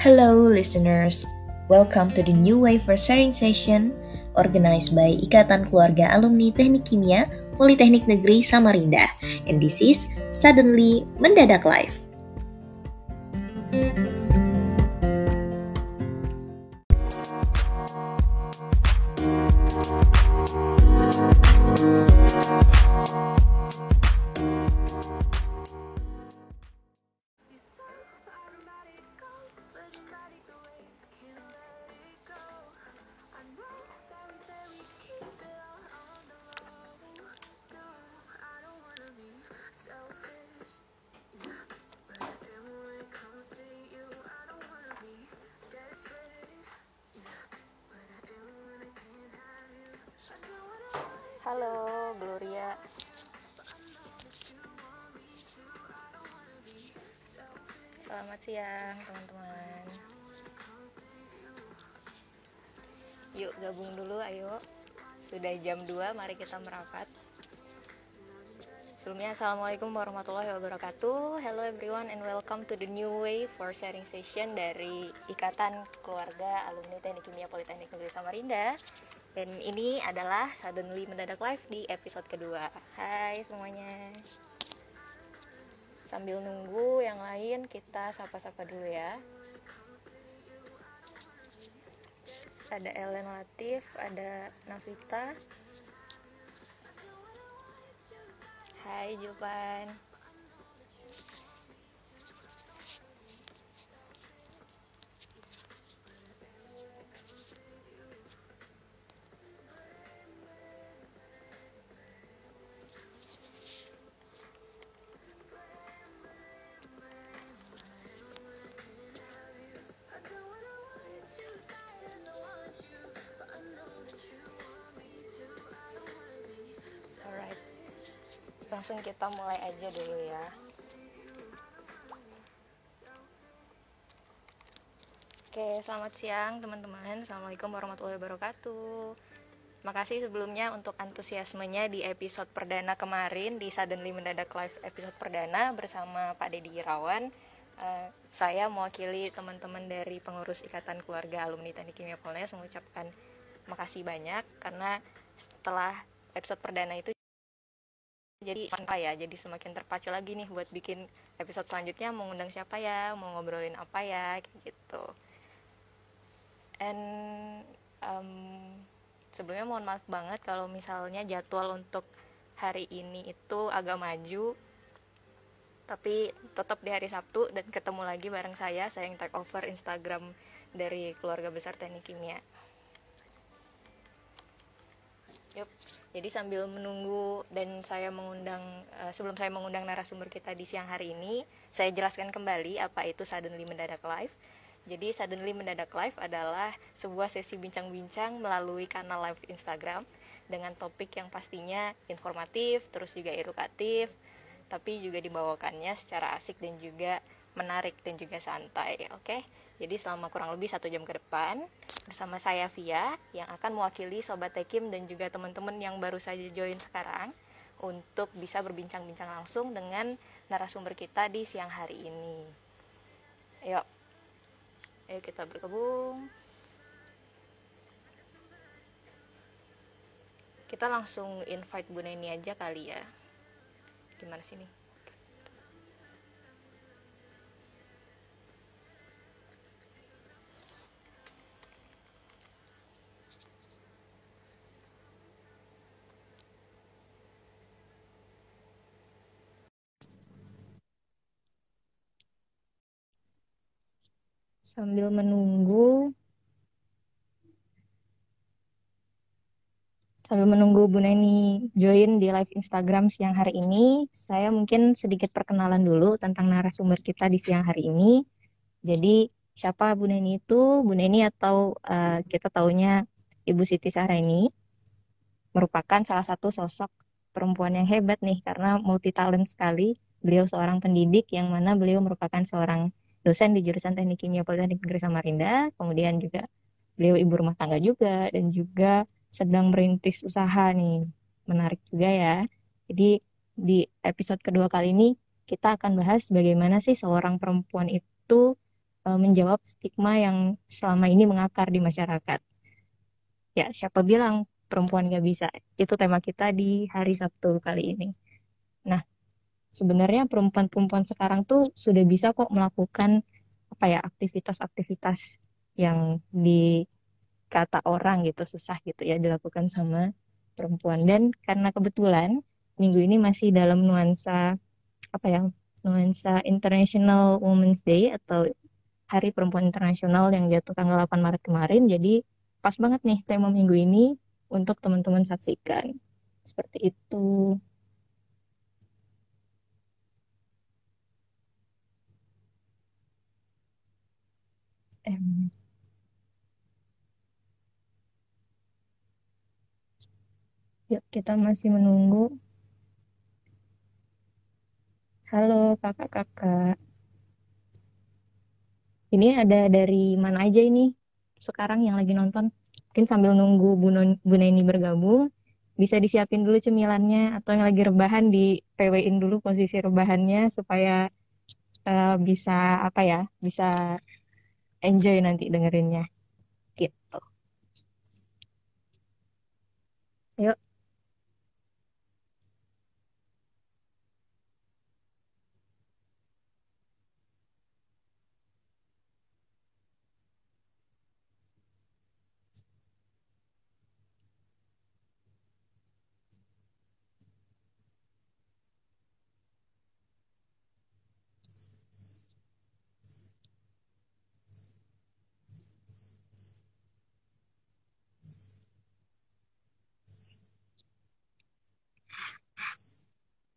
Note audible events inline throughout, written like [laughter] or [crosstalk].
Hello, listeners. Welcome to the new wave for sharing session organized by Ikatan Keluarga Alumni Teknik Kimia Politeknik Negeri Samarinda. And this is Suddenly Mendadak Live. Sudah jam 2, mari kita merapat. Sebelumnya, Assalamualaikum warahmatullahi wabarakatuh. Hello everyone and welcome to the new way for sharing session dari Ikatan Keluarga Alumni Teknik Kimia Politeknik Negeri Samarinda. Dan ini adalah Suddenly Mendadak Live di episode kedua. Hai semuanya. Sambil nunggu yang lain, kita sapa-sapa dulu ya. Ada Ellen Latif, ada Navita. Hai Julpan. Langsung kita mulai aja dulu ya. Oke, selamat siang teman-teman. Assalamualaikum warahmatullahi wabarakatuh. Makasih sebelumnya untuk antusiasmenya di episode perdana kemarin di Suddenly Mendadak Live episode perdana bersama Pak Dedi Irawan. Eh, saya mewakili teman-teman dari pengurus Ikatan Keluarga Alumni Teknik Kimia Polres mengucapkan makasih banyak karena setelah episode perdana itu jadi apa ya jadi semakin terpacu lagi nih buat bikin episode selanjutnya mau ngundang siapa ya mau ngobrolin apa ya kayak gitu and um, sebelumnya mohon maaf banget kalau misalnya jadwal untuk hari ini itu agak maju tapi tetap di hari Sabtu dan ketemu lagi bareng saya saya yang take over Instagram dari keluarga besar teknik kimia Yup. Jadi sambil menunggu dan saya mengundang uh, sebelum saya mengundang narasumber kita di siang hari ini, saya jelaskan kembali apa itu Suddenly Mendadak Live. Jadi Suddenly Mendadak Live adalah sebuah sesi bincang-bincang melalui kanal live Instagram dengan topik yang pastinya informatif, terus juga edukatif, tapi juga dibawakannya secara asik dan juga menarik dan juga santai. Oke, jadi selama kurang lebih satu jam ke depan bersama saya Via yang akan mewakili Sobat Tekim dan juga teman-teman yang baru saja join sekarang untuk bisa berbincang-bincang langsung dengan narasumber kita di siang hari ini. Ayo, ayo kita bergabung. Kita langsung invite Bu Neni aja kali ya. Gimana sih nih? Sambil menunggu sambil menunggu Bu Neni join di live Instagram siang hari ini, saya mungkin sedikit perkenalan dulu tentang narasumber kita di siang hari ini. Jadi, siapa Bu Neni itu? Bu Neni atau uh, kita taunya Ibu Siti Sahreni merupakan salah satu sosok perempuan yang hebat nih karena multi talent sekali. Beliau seorang pendidik yang mana beliau merupakan seorang dosen di jurusan Teknik Kimia Politeknik Negeri Samarinda, kemudian juga beliau ibu rumah tangga juga dan juga sedang merintis usaha nih. Menarik juga ya. Jadi di episode kedua kali ini kita akan bahas bagaimana sih seorang perempuan itu uh, menjawab stigma yang selama ini mengakar di masyarakat. Ya, siapa bilang perempuan gak bisa? Itu tema kita di hari Sabtu kali ini. Nah, sebenarnya perempuan-perempuan sekarang tuh sudah bisa kok melakukan apa ya aktivitas-aktivitas yang di kata orang gitu susah gitu ya dilakukan sama perempuan. Dan karena kebetulan minggu ini masih dalam nuansa apa ya nuansa International Women's Day atau Hari Perempuan Internasional yang jatuh tanggal 8 Maret kemarin. Jadi pas banget nih tema minggu ini untuk teman-teman saksikan. Seperti itu Yuk, kita masih menunggu. Halo kakak-kakak. Ini ada dari mana aja ini sekarang yang lagi nonton? Mungkin sambil nunggu Bu Neni bergabung, bisa disiapin dulu cemilannya atau yang lagi rebahan di PW-in dulu posisi rebahannya supaya uh, bisa apa ya, bisa enjoy nanti dengerinnya. Gitu. Yuk.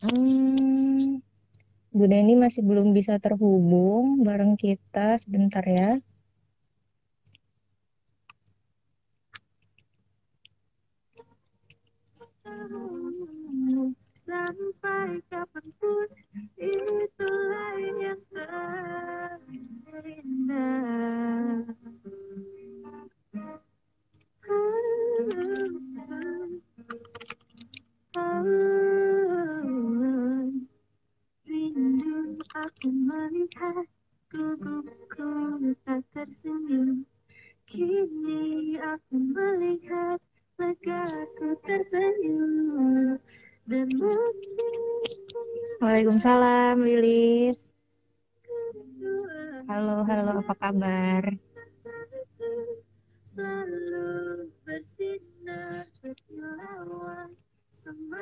Hmm, Bu Deni masih belum bisa terhubung bareng kita sebentar ya. Sampai kapan pun itulah yang terindah. Waalaikumsalam Lilis Halo, halo, apa kabar?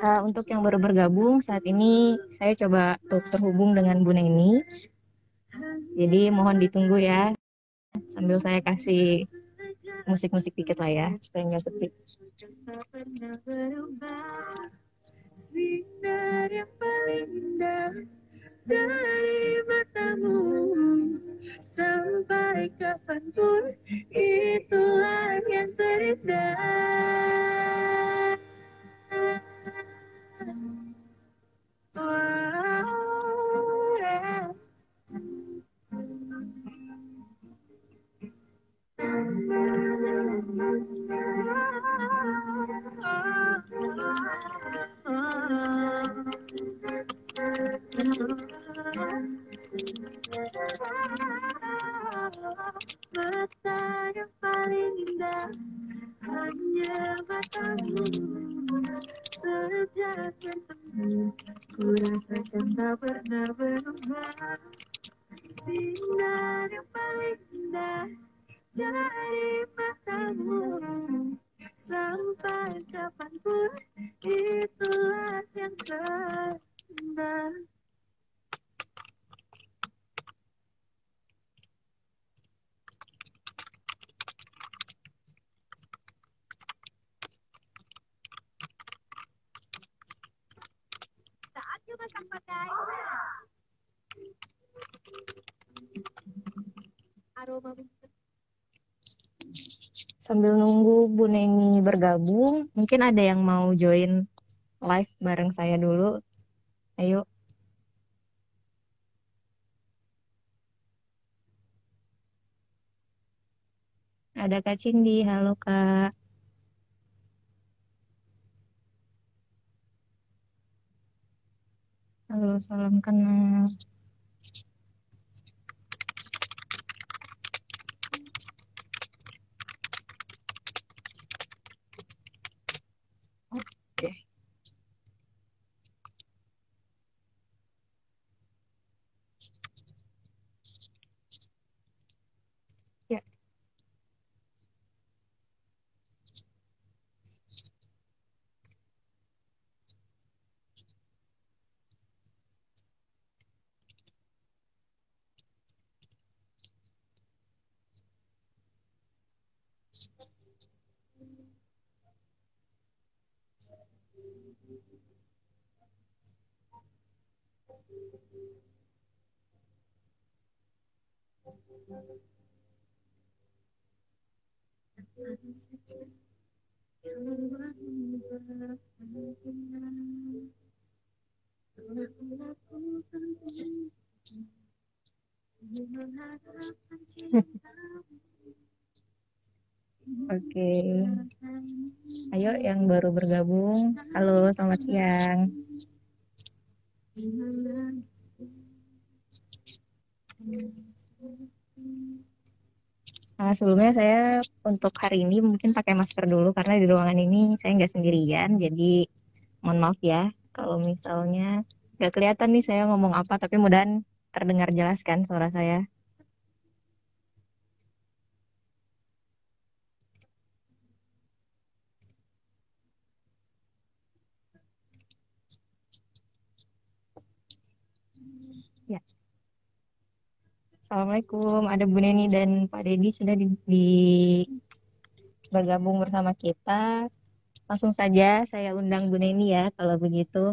Uh, untuk yang baru bergabung saat ini saya coba untuk terhubung dengan Bu Neni. Jadi mohon ditunggu ya sambil saya kasih musik-musik dikit lah ya supaya nggak sepi. Sampai kapan pun itulah yang terindah pakai aroma sambil nunggu Bu Bergabung. Mungkin ada yang mau join live bareng saya dulu. Ayo. Ada Kak Cindy. Halo Kak. Halo, salam kenal. Oke. Ayo yang baru bergabung. Halo, selamat siang. Nah, sebelumnya saya untuk hari ini mungkin pakai masker dulu karena di ruangan ini saya nggak sendirian, jadi mohon maaf ya kalau misalnya nggak kelihatan nih saya ngomong apa, tapi mudahan terdengar jelas kan suara saya. Ya. Assalamualaikum, ada Bu Neni dan Pak Dedi sudah di, di bergabung bersama kita. Langsung saja saya undang Bu Neni ya kalau begitu.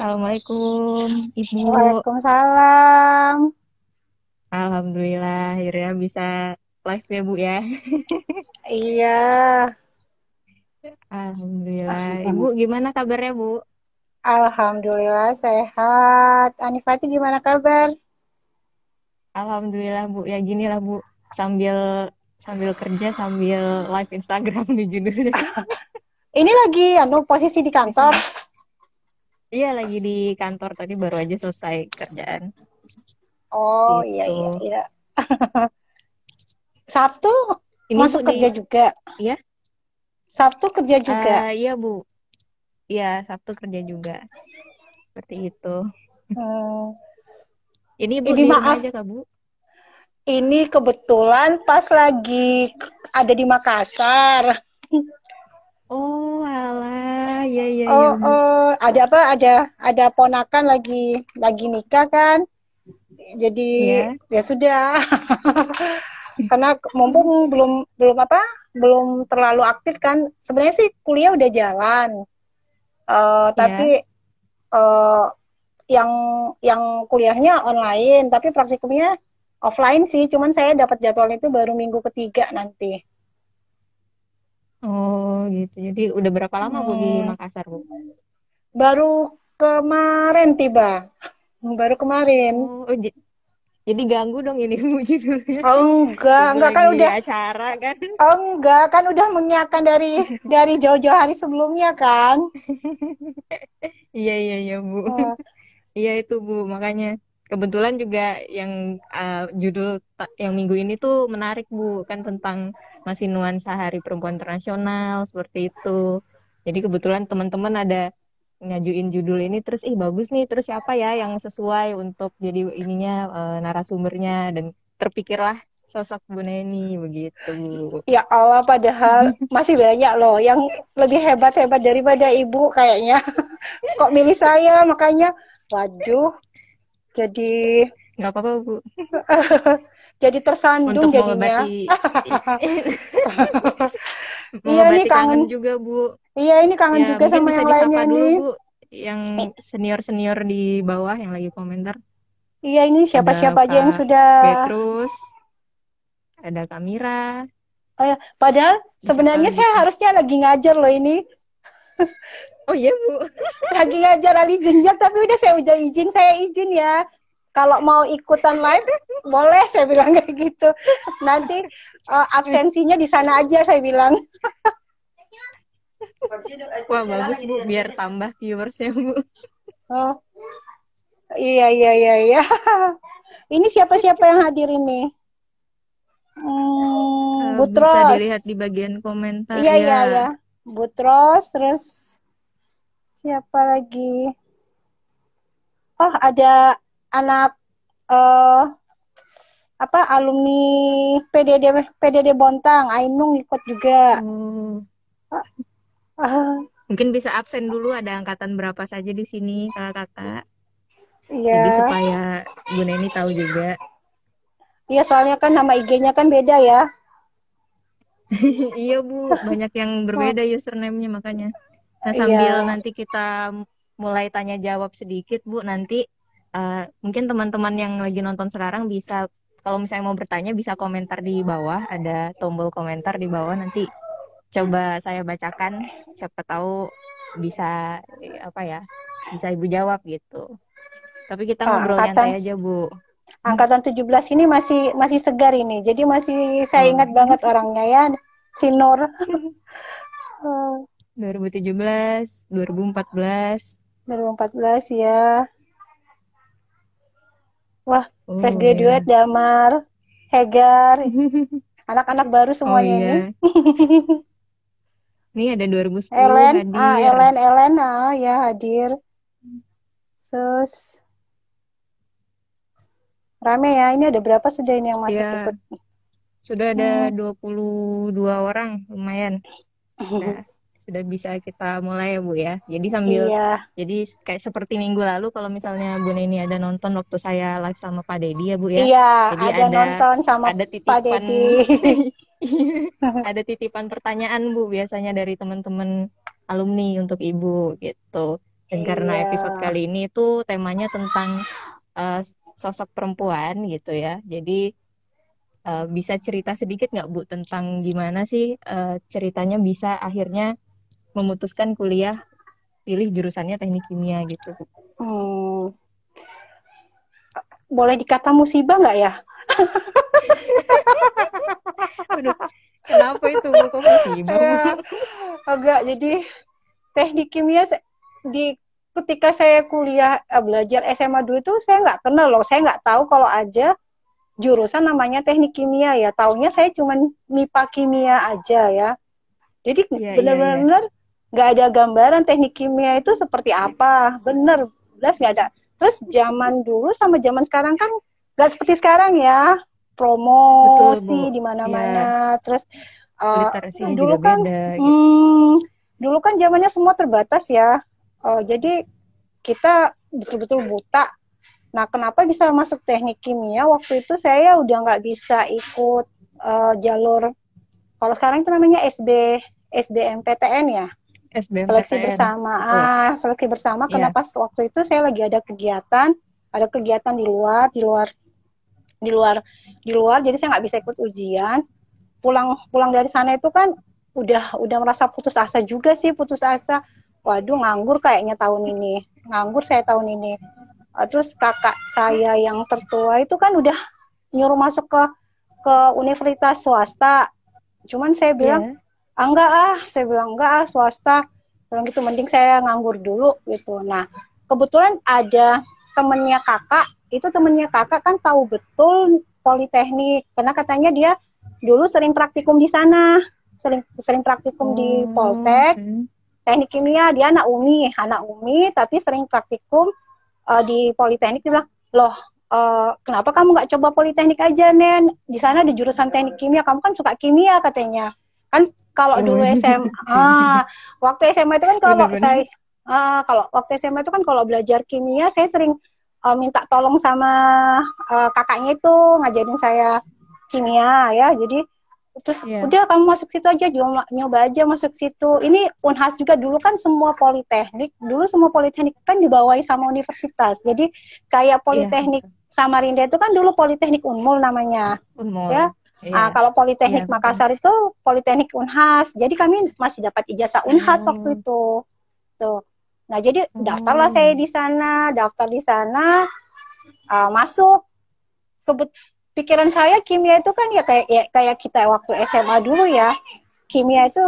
Assalamualaikum, Ibu. Waalaikumsalam. Alhamdulillah, akhirnya bisa live ya, Bu ya. [laughs] Iya. Alhamdulillah. Ibu gimana kabarnya, Bu? Alhamdulillah sehat. Anifati gimana kabar? Alhamdulillah, Bu. Ya gini lah, Bu. Sambil sambil kerja sambil live Instagram [laughs] di judulnya. [laughs] Ini lagi anu posisi di kantor. Iya, lagi di kantor tadi baru aja selesai kerjaan. Oh, Gitu. iya iya iya. [laughs] Sabtu Ini masuk kerja di juga. Iya? Sabtu kerja juga. Eh, iya, Bu. Iya, Sabtu kerja juga. Seperti itu. Hmm. Ini Bu Ini maaf, aja, Kak, Bu? ini kebetulan pas lagi ada di Makassar. [laughs] Oh, alah. Iya, iya, iya, Oh, Bu. oh, ada apa? Ada ada ponakan lagi lagi nikah kan? Jadi Iya. ya sudah. [laughs] Karena mumpung belum belum apa? Belum terlalu aktif kan. Sebenarnya sih kuliah udah jalan. Iya. tapi eh, yang yang kuliahnya online, tapi praktikumnya offline sih. Cuman saya dapat jadwal itu baru minggu ketiga nanti. Oh, gitu. Jadi udah berapa lama, Bu, di Hmm, Makassar, Bu? baru kemarin tiba. Baru kemarin. Oh, oh, jadi ganggu dong ini Bu judulnya. Oh, enggak, enggak kan udah acara kan? Oh enggak, kan udah menyiapkan dari dari jauh-jauh hari sebelumnya kan. [laughs] Iya, iya, iya, Bu. Eh, Iya itu Bu, makanya kebetulan juga yang uh, judul yang minggu ini tuh menarik Bu, kan tentang masih nuansa Hari Perempuan Internasional seperti itu. Jadi kebetulan teman-teman ada ngajuin judul ini terus ih bagus nih, terus siapa ya yang sesuai untuk jadi ininya uh, narasumbernya dan terpikirlah sosok Bu Neni begitu. ya Allah, padahal [laughs] masih banyak loh yang lebih hebat-hebat daripada ibu kayaknya. [laughs] Kok milih saya? Makanya, waduh, jadi Nggak apa-apa Bu, [laughs] jadi tersandung untuk jadinya. [laughs] Iya nih mengobati kangen kangen. juga Bu. Iya ini kangen Ya, juga sama yang lainnya dulu, nih. Bu, yang senior-senior di bawah yang lagi komentar. Iya ini Ada siapa-siapa aja yang sudah. Petrus, ada Kak Mira. Oh ya, padahal sebenarnya lagi, saya harusnya lagi ngajar loh ini. Oh iya, Bu. [laughs] lagi ngajar Ali jenjang tapi udah saya udah izin saya izin ya kalau mau ikutan live boleh saya bilang kayak gitu. Nanti eh, absensinya di sana aja saya bilang. Wah, bagus, Bu, biar tambah viewersnya, Bu. oh. Iya iya iya iya. Ini siapa siapa yang hadir ini? Eh, hmm, bisa Butros dilihat di bagian komentar iya iya ya. iya. Butros terus siapa lagi? Oh ada anak eh apa alumni PDD PDD Bontang, Ainung ikut juga. Oh. Ah, Mungkin bisa absen dulu ada angkatan berapa saja di sini kakak-kakak. Iya. Jadi supaya Bu Neni tahu juga. Iya, soalnya kan nama IG-nya kan beda ya. [laughs] iya Bu, banyak yang berbeda username-nya makanya. Nah sambil Iya. nanti kita mulai tanya jawab sedikit Bu, nanti eh, mungkin teman-teman yang lagi nonton sekarang bisa kalau misalnya mau bertanya bisa komentar di bawah, ada tombol komentar di bawah nanti coba saya bacakan, siapa tahu bisa apa ya, bisa Ibu jawab gitu. Tapi kita Ah, ngobrol angkatan- nyantai aja Bu. Angkatan 17 ini masih masih segar ini. Jadi masih saya Oh. ingat banget orangnya ya, si Nur. [laughs] Eh, 2017, 2014. 2014 ya. Wah, Oh, fresh graduate Damar, Hegar, [laughs] anak-anak baru Oh semuanya iya. ini. Nih ada 2010 Ellen, hadir. ah Ellen, Ellen, ah ya hadir. Terus rame ya. Ini ada berapa sudah ini yang masuk Iya. ikut? Sudah ada Hmm. 22 orang, lumayan. Nah, [laughs] sudah bisa kita mulai ya Bu ya. Jadi sambil Iya, jadi kayak seperti minggu lalu kalau misalnya Bu Neni ada nonton waktu saya live sama Pak Dedi ya Bu ya. iya, Jadi ada ada- nonton sama Ada Pak titipan Dedi. [laughs] ada titipan pertanyaan Bu biasanya dari teman-teman alumni untuk Ibu gitu. Dan karena Iya. episode kali ini tuh temanya tentang eh, sosok perempuan gitu ya. Jadi eh, bisa cerita sedikit nggak Bu tentang gimana sih eh, ceritanya bisa akhirnya memutuskan kuliah pilih jurusannya teknik kimia gitu. Hmm. Boleh dikata musibah nggak ya? Aduh, kenapa itu kok musibah? Iya. Agak jadi teknik kimia di ketika saya kuliah eh, belajar SMA dulu itu saya nggak kenal loh, saya nggak tahu kalau ada jurusan namanya teknik kimia ya. Taunya saya cuman MIPA kimia aja ya. Jadi Iya, iya, benar-benar nggak ada gambaran teknik kimia itu seperti apa. Bener, jelas nggak ada. Terus zaman dulu sama zaman sekarang kan nggak seperti sekarang ya. Promosi di mana-mana. Terus eh, Literasinya dulu juga kan beda gitu. Hmm, dulu kan zamannya semua terbatas ya. Eh, jadi kita betul-betul buta. Nah, kenapa bisa masuk teknik kimia? Waktu itu saya udah nggak bisa ikut eh, jalur. Kalau sekarang itu namanya SB SBMPTN ya, SBMPTN. seleksi bersama. Ah, seleksi bersama. Iya. Karena pas waktu itu saya lagi ada kegiatan, ada kegiatan di luar, di luar, di luar, di luar. Jadi saya nggak bisa ikut ujian. Pulang pulang dari sana itu kan udah udah merasa putus asa juga sih, putus asa. Waduh, nganggur kayaknya tahun ini. Nganggur saya tahun ini. Eh, Terus kakak saya yang tertua itu kan udah nyuruh masuk ke ke universitas swasta. Cuman saya bilang Iya. Ah, enggak ah. Saya bilang enggak ah swasta. Bilang gitu mending saya nganggur dulu gitu. Nah kebetulan ada temennya kakak. Itu temennya kakak kan tahu betul politeknik. Karena katanya dia dulu sering praktikum di sana. Sering sering praktikum di Oh, Poltek. oke. teknik kimia dia anak umi anak umi tapi sering praktikum eh, di politeknik. Dia bilang loh eh, kenapa kamu nggak coba politeknik aja nen? Di sana di jurusan teknik kimia. Kamu kan suka kimia katanya kan kalau Oh. dulu SMA [laughs] waktu SMA itu kan kalau saya ah, kalau waktu SMA itu kan kalau belajar kimia saya sering eh, minta tolong sama eh, kakaknya itu ngajarin saya kimia ya jadi terus Iya. udah kamu masuk situ aja nyoba, nyoba aja masuk situ ini unhas juga dulu kan semua politeknik dulu semua politeknik kan dibawahi sama universitas jadi kayak politeknik Samarinda itu kan dulu politeknik unmul namanya Unmul. Ya. Iya. Ah, kalau Politeknik Iya, betul. Makassar itu Politeknik Unhas. Jadi kami masih dapat ijazah Unhas Oh. waktu itu. Tuh. Nah, jadi daftarlah saya di sana, daftar di sana, ah, masuk. Kebet pikiran saya kimia itu kan ya kayak ya, kayak kita waktu SMA dulu ya. Kimia itu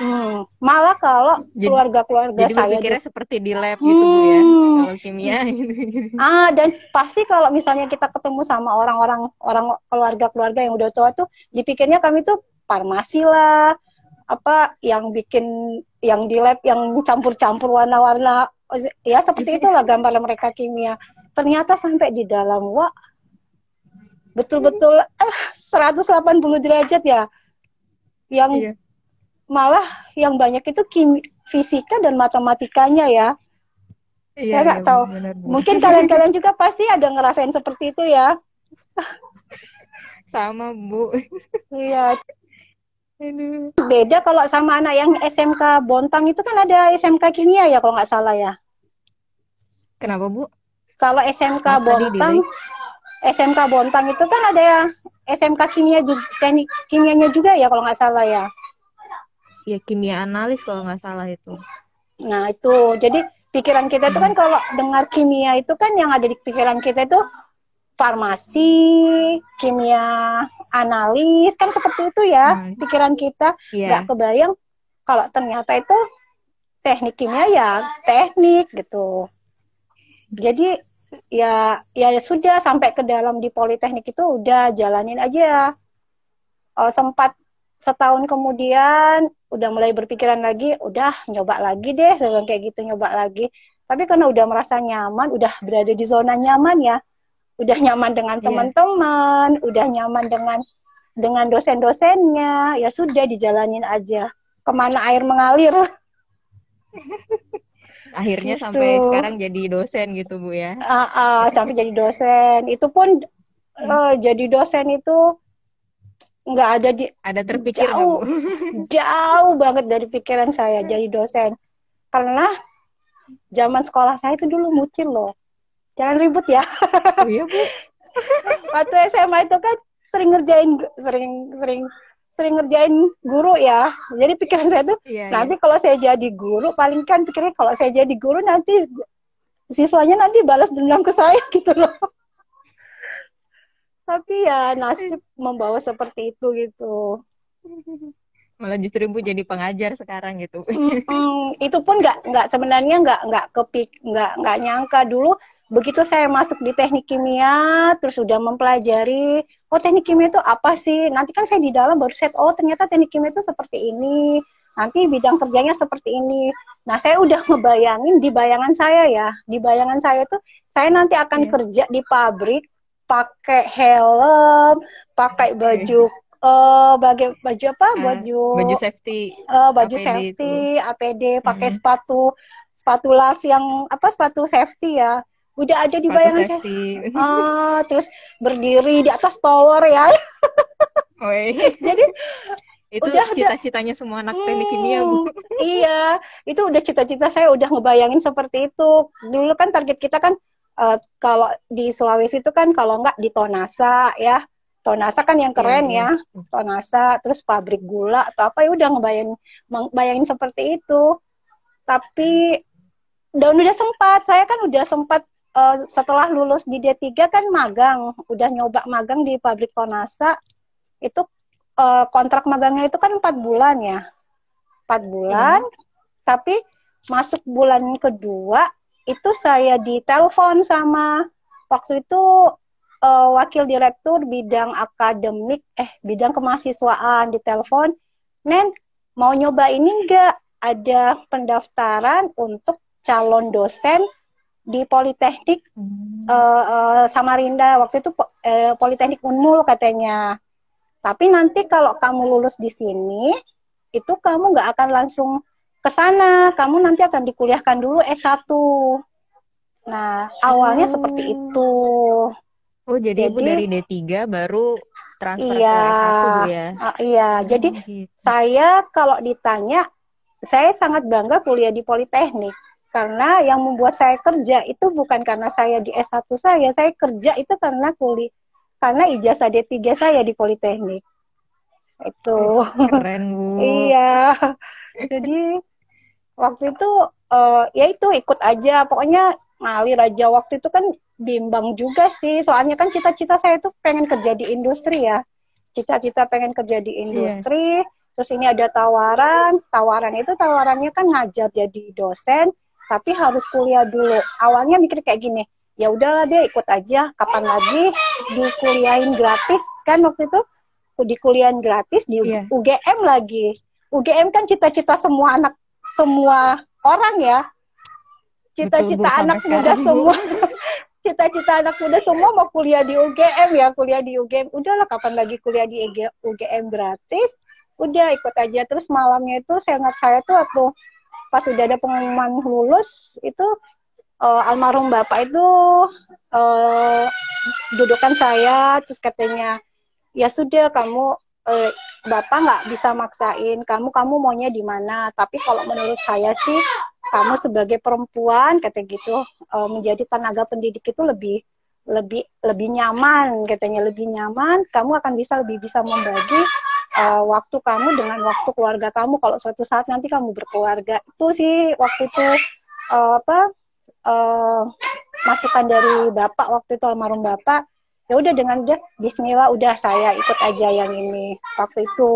hmm, malah kalau Jadi- keluarga-keluarga Jadi saya berpikirnya seperti di lab gitu Bu ya. Hmm. Kalau kimia [laughs] gitu. Ah, dan pasti kalau misalnya kita ketemu sama orang-orang orang keluarga-keluarga yang udah tua tuh, dipikirnya kami tuh farmasi lah, apa yang bikin yang di lab yang campur-campur warna-warna, ya seperti itulah gambar mereka kimia. Ternyata sampai di dalam wah betul-betul eh, 180 derajat ya. Yang Iya. malah yang banyak itu kim fisika dan matematikanya ya. Iya, Saya nggak iya, tahu. benar, benar. Mungkin kalian-kalian juga pasti ada ngerasain seperti itu ya. [laughs] sama Bu. Iya, Aduh. beda kalau sama anak yang SMK Bontang itu kan ada SMK kimia ya kalau nggak salah ya. Kenapa Bu? Kalau SMK Maaf, tadi Bontang, SMK Bontang itu kan ada ya SMK kimia juga, teknik kimianya juga ya kalau nggak salah ya. Ya kimia analis kalau nggak salah itu. Nah itu, jadi pikiran kita itu kan kalau dengar kimia itu kan yang ada di pikiran kita itu farmasi, kimia analis, kan seperti itu ya Hmm. pikiran kita. Iya. Nggak kebayang kalau ternyata itu teknik kimia ya teknik gitu. Jadi ya ya sudah sampai ke dalam di politeknik itu udah jalanin aja. Oh, sempat setahun kemudian udah mulai berpikiran lagi, udah nyoba lagi deh, bilang kayak gitu nyoba lagi. Tapi karena udah merasa nyaman, udah berada di zona nyaman ya, udah nyaman dengan Iya. teman-teman, udah nyaman dengan dengan dosen-dosennya, ya sudah dijalanin aja. Ke mana air mengalir? [laughs] Akhirnya Gitu. sampai sekarang jadi dosen gitu Bu ya. Ah, ah, sampai jadi dosen. Itu pun eh, jadi dosen itu nggak ada di Ada terpikir Jauh. Bu? [laughs] jauh banget dari pikiran saya jadi dosen. Karena zaman sekolah saya itu dulu mucil loh. Jangan ribut ya. Oh iya Bu. [laughs] Waktu SMA itu kan sering ngerjain sering sering sering ngerjain guru ya. Jadi pikiran saya tuh Iya, iya. nanti kalau saya jadi guru paling kan pikirnya kalau saya jadi guru nanti siswanya nanti balas dendam ke saya [laughs] gitu loh. Tapi ya nasib membawa seperti itu gitu. Malah justru Ibu jadi pengajar sekarang gitu. [laughs] Mm, itu pun nggak nggak sebenarnya nggak nggak kepik nggak nggak nyangka dulu begitu saya masuk di teknik kimia terus sudah mempelajari oh teknik kimia itu apa sih nanti kan saya di dalam baru set oh ternyata teknik kimia itu seperti ini nanti bidang kerjanya seperti ini nah saya udah ngebayangin di bayangan saya ya di bayangan saya tuh saya nanti akan Iya. kerja di pabrik pakai helm pakai baju eh bagai baju apa Ah, baju Baju safety. eh, baju APD safety, APD, pakai Mhm. sepatu sepatu lars yang apa sepatu safety ya. Udah ada di bayangan saya. Ah, [laughs] terus berdiri di atas tower ya. [laughs] Jadi Itu udah cita-citanya semua anak teknik kimia Bu. Hmm, [laughs] iya, itu udah cita-cita saya udah ngebayangin seperti itu. Dulu kan target kita kan eh, kalau di Sulawesi itu kan kalau nggak di Tonasa ya. Tonasa kan yang keren Iya, ya. Tonasa, terus pabrik gula atau apa ya udah ngebayangin bayangin seperti itu. Tapi dan udah sempat, saya kan udah sempat eh, setelah lulus di D3 kan magang, udah nyoba magang di pabrik Tonasa. Itu eh, kontrak magangnya itu kan empat bulan ya. Empat bulan, tapi masuk bulan kedua itu saya ditelepon sama waktu itu eh, wakil direktur bidang akademik eh bidang kemahasiswaan ditelepon Nen mau nyoba ini enggak ada pendaftaran untuk calon dosen di Politeknik Hmm. eh, eh, Samarinda waktu itu eh, Politeknik Unmul katanya. Tapi nanti kalau kamu lulus di sini itu kamu nggak akan langsung ke sana, kamu nanti akan dikuliahkan dulu S1. Nah, awalnya Oh. seperti itu. Oh, jadi Ibu Jadi- dari D3 baru transfer Iya. ke S1 Bu ya. Ah, iya, jadi Oh, gitu. saya kalau ditanya, saya sangat bangga kuliah di Politeknik. Karena yang membuat saya kerja itu bukan karena saya di S1 saya, saya kerja itu karena kuliah karena ijazah D3 saya di Politeknik. Itu. [laughs] Keren Bu. Iya. Jadi waktu itu eh, ya itu ikut aja, pokoknya ngalir aja. Waktu itu kan bimbang juga sih, soalnya kan cita-cita saya tuh pengen kerja di industri ya. Cita-cita pengen kerja di industri, terus ini ada tawaran, tawaran itu tawarannya kan ngajar jadi dosen, tapi harus kuliah dulu. Awalnya mikir kayak gini, ya udahlah deh ikut aja, kapan lagi dikuliahin gratis kan waktu itu dikuliahin gratis di Iya. UGM lagi. UGM kan cita-cita semua anak semua orang ya. Betul, Bu, Cita-cita anak muda semua. [laughs] cita-cita anak muda semua mau kuliah di UGM ya kuliah di UGM udahlah kapan lagi kuliah di UGM gratis udah ikut aja terus malamnya itu saya ingat saya tuh waktu pas sudah ada pengumuman lulus itu uh, almarhum bapak itu uh, dudukan saya terus katanya ya sudah kamu uh, bapak nggak bisa maksain kamu kamu maunya di mana? Tapi kalau menurut saya sih kamu sebagai perempuan kata gitu uh, menjadi tenaga pendidik itu lebih lebih lebih nyaman katanya lebih nyaman kamu akan bisa lebih bisa membagi uh, waktu kamu dengan waktu keluarga kamu kalau suatu saat nanti kamu berkeluarga itu sih waktu itu uh, apa uh, masukan dari bapak waktu itu almarhum bapak ya udah dengan dia Bismillah udah saya ikut aja yang ini waktu itu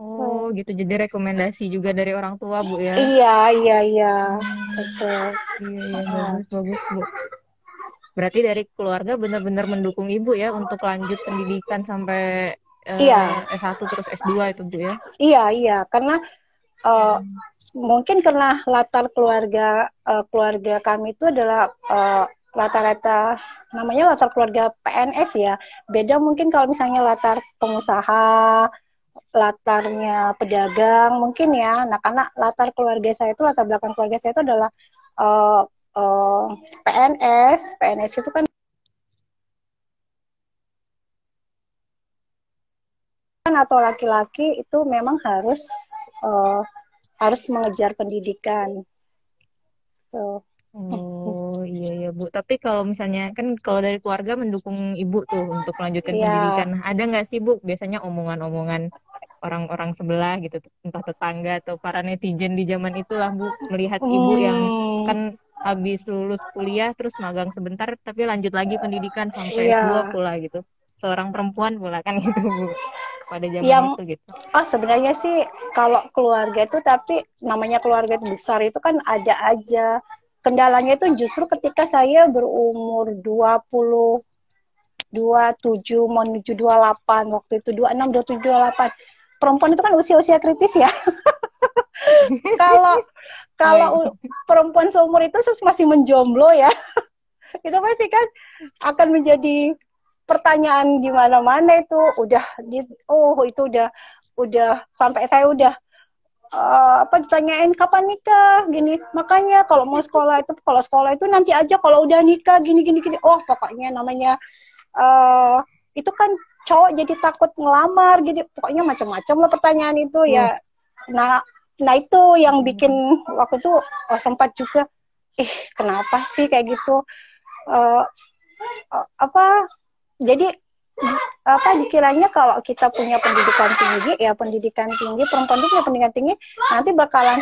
Oh, gitu. Jadi rekomendasi juga dari orang tua, Bu ya? Iya, iya, iya. Betul. Iya, iya, bagus, bagus, Bu. Berarti dari keluarga benar-benar mendukung Ibu ya untuk lanjut pendidikan sampai uh, iya. S1 terus S2 itu, Bu ya? Iya, iya. Karena uh, mungkin karena latar keluarga uh, keluarga kami itu adalah uh, rata-rata namanya latar keluarga PNS ya. Beda mungkin kalau misalnya latar pengusaha latarnya pedagang mungkin ya. Nah karena latar keluarga saya itu latar belakang keluarga saya itu adalah uh, uh, PNS. PNS itu kan atau laki-laki itu memang harus uh, harus mengejar pendidikan. So. Oh iya ya Bu. Tapi kalau misalnya kan kalau dari keluarga mendukung Ibu tuh untuk melanjutkan yeah. pendidikan. Ada nggak sih Bu biasanya omongan-omongan orang-orang sebelah gitu entah tetangga atau para netizen di zaman itulah Bu melihat hmm. Ibu yang hmm. kan habis lulus kuliah terus magang sebentar tapi lanjut lagi pendidikan sampai yeah. S2 pula gitu. Seorang perempuan pula kan gitu Bu pada zaman yang, itu gitu. Oh sebenarnya sih kalau keluarga itu tapi namanya keluarga itu besar itu kan ada aja kendalanya itu justru ketika saya berumur 20 27 menuju 28 waktu itu 26 27 28 perempuan itu kan usia-usia kritis ya. [laughs] Kalau kalau oh, iya. perempuan seumur itu terus masih menjomblo ya. [laughs] itu pasti kan akan menjadi pertanyaan di mana-mana itu udah di oh itu udah udah sampai saya udah uh, apa ditanyain kapan nikah? Gini. Makanya kalau mau sekolah itu kalau sekolah itu nanti aja kalau udah nikah gini gini gini. Oh pokoknya namanya uh, itu kan cowok jadi takut ngelamar jadi pokoknya macam-macam lah pertanyaan itu hmm. ya. Nah nah itu yang bikin waktu itu oh, sempat juga ih kenapa sih kayak gitu? Uh, uh, apa jadi apa dikiranya kalau kita punya pendidikan tinggi ya pendidikan tinggi perempuan itu punya pendidikan tinggi nanti bakalan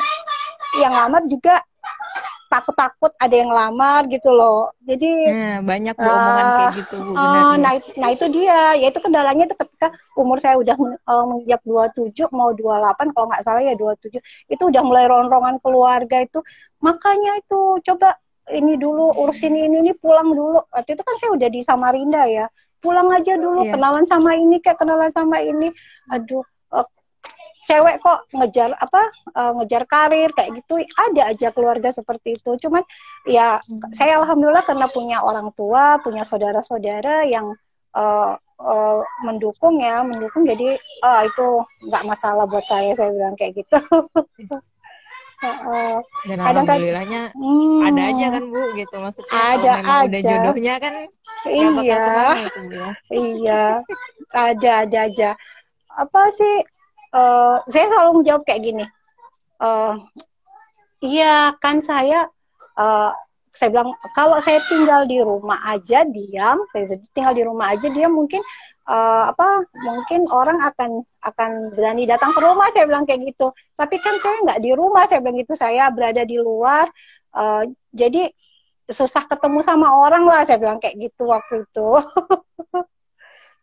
yang lamar juga takut-takut ada yang lamar gitu loh. Jadi hmm, banyak uh, omongan kayak gitu Bu. Uh, nah, nah itu dia, yaitu kendalanya itu ketika umur saya udah uh, menginjak 27 mau 28 kalau nggak salah ya 27 itu udah mulai ronrongan keluarga itu. Makanya itu coba ini dulu urusin ini ini pulang dulu. Waktu itu kan saya udah di Samarinda ya pulang aja dulu iya. kenalan sama ini kayak kenalan sama ini. Aduh uh, cewek kok ngejar apa uh, ngejar karir kayak gitu. Ada aja keluarga seperti itu. Cuman ya hmm. saya alhamdulillah karena punya orang tua punya saudara-saudara yang uh, uh, mendukung ya mendukung. Jadi uh, itu nggak masalah buat saya saya bilang kayak gitu Uh, Dan alhamdulillahnya hmm, ada aja kan Bu gitu maksudnya. Ada kalau aja. udah jodohnya kan iya. itu, ya. iya. Ada ada aja. Apa sih uh, saya selalu menjawab kayak gini. Uh, iya kan saya uh, saya bilang kalau saya tinggal di rumah aja diam. Saya tinggal di rumah aja dia mungkin uh, apa mungkin orang akan akan berani datang ke rumah saya bilang kayak gitu. Tapi kan saya nggak di rumah saya bilang gitu. Saya berada di luar uh, jadi susah ketemu sama orang lah saya bilang kayak gitu waktu itu. [laughs]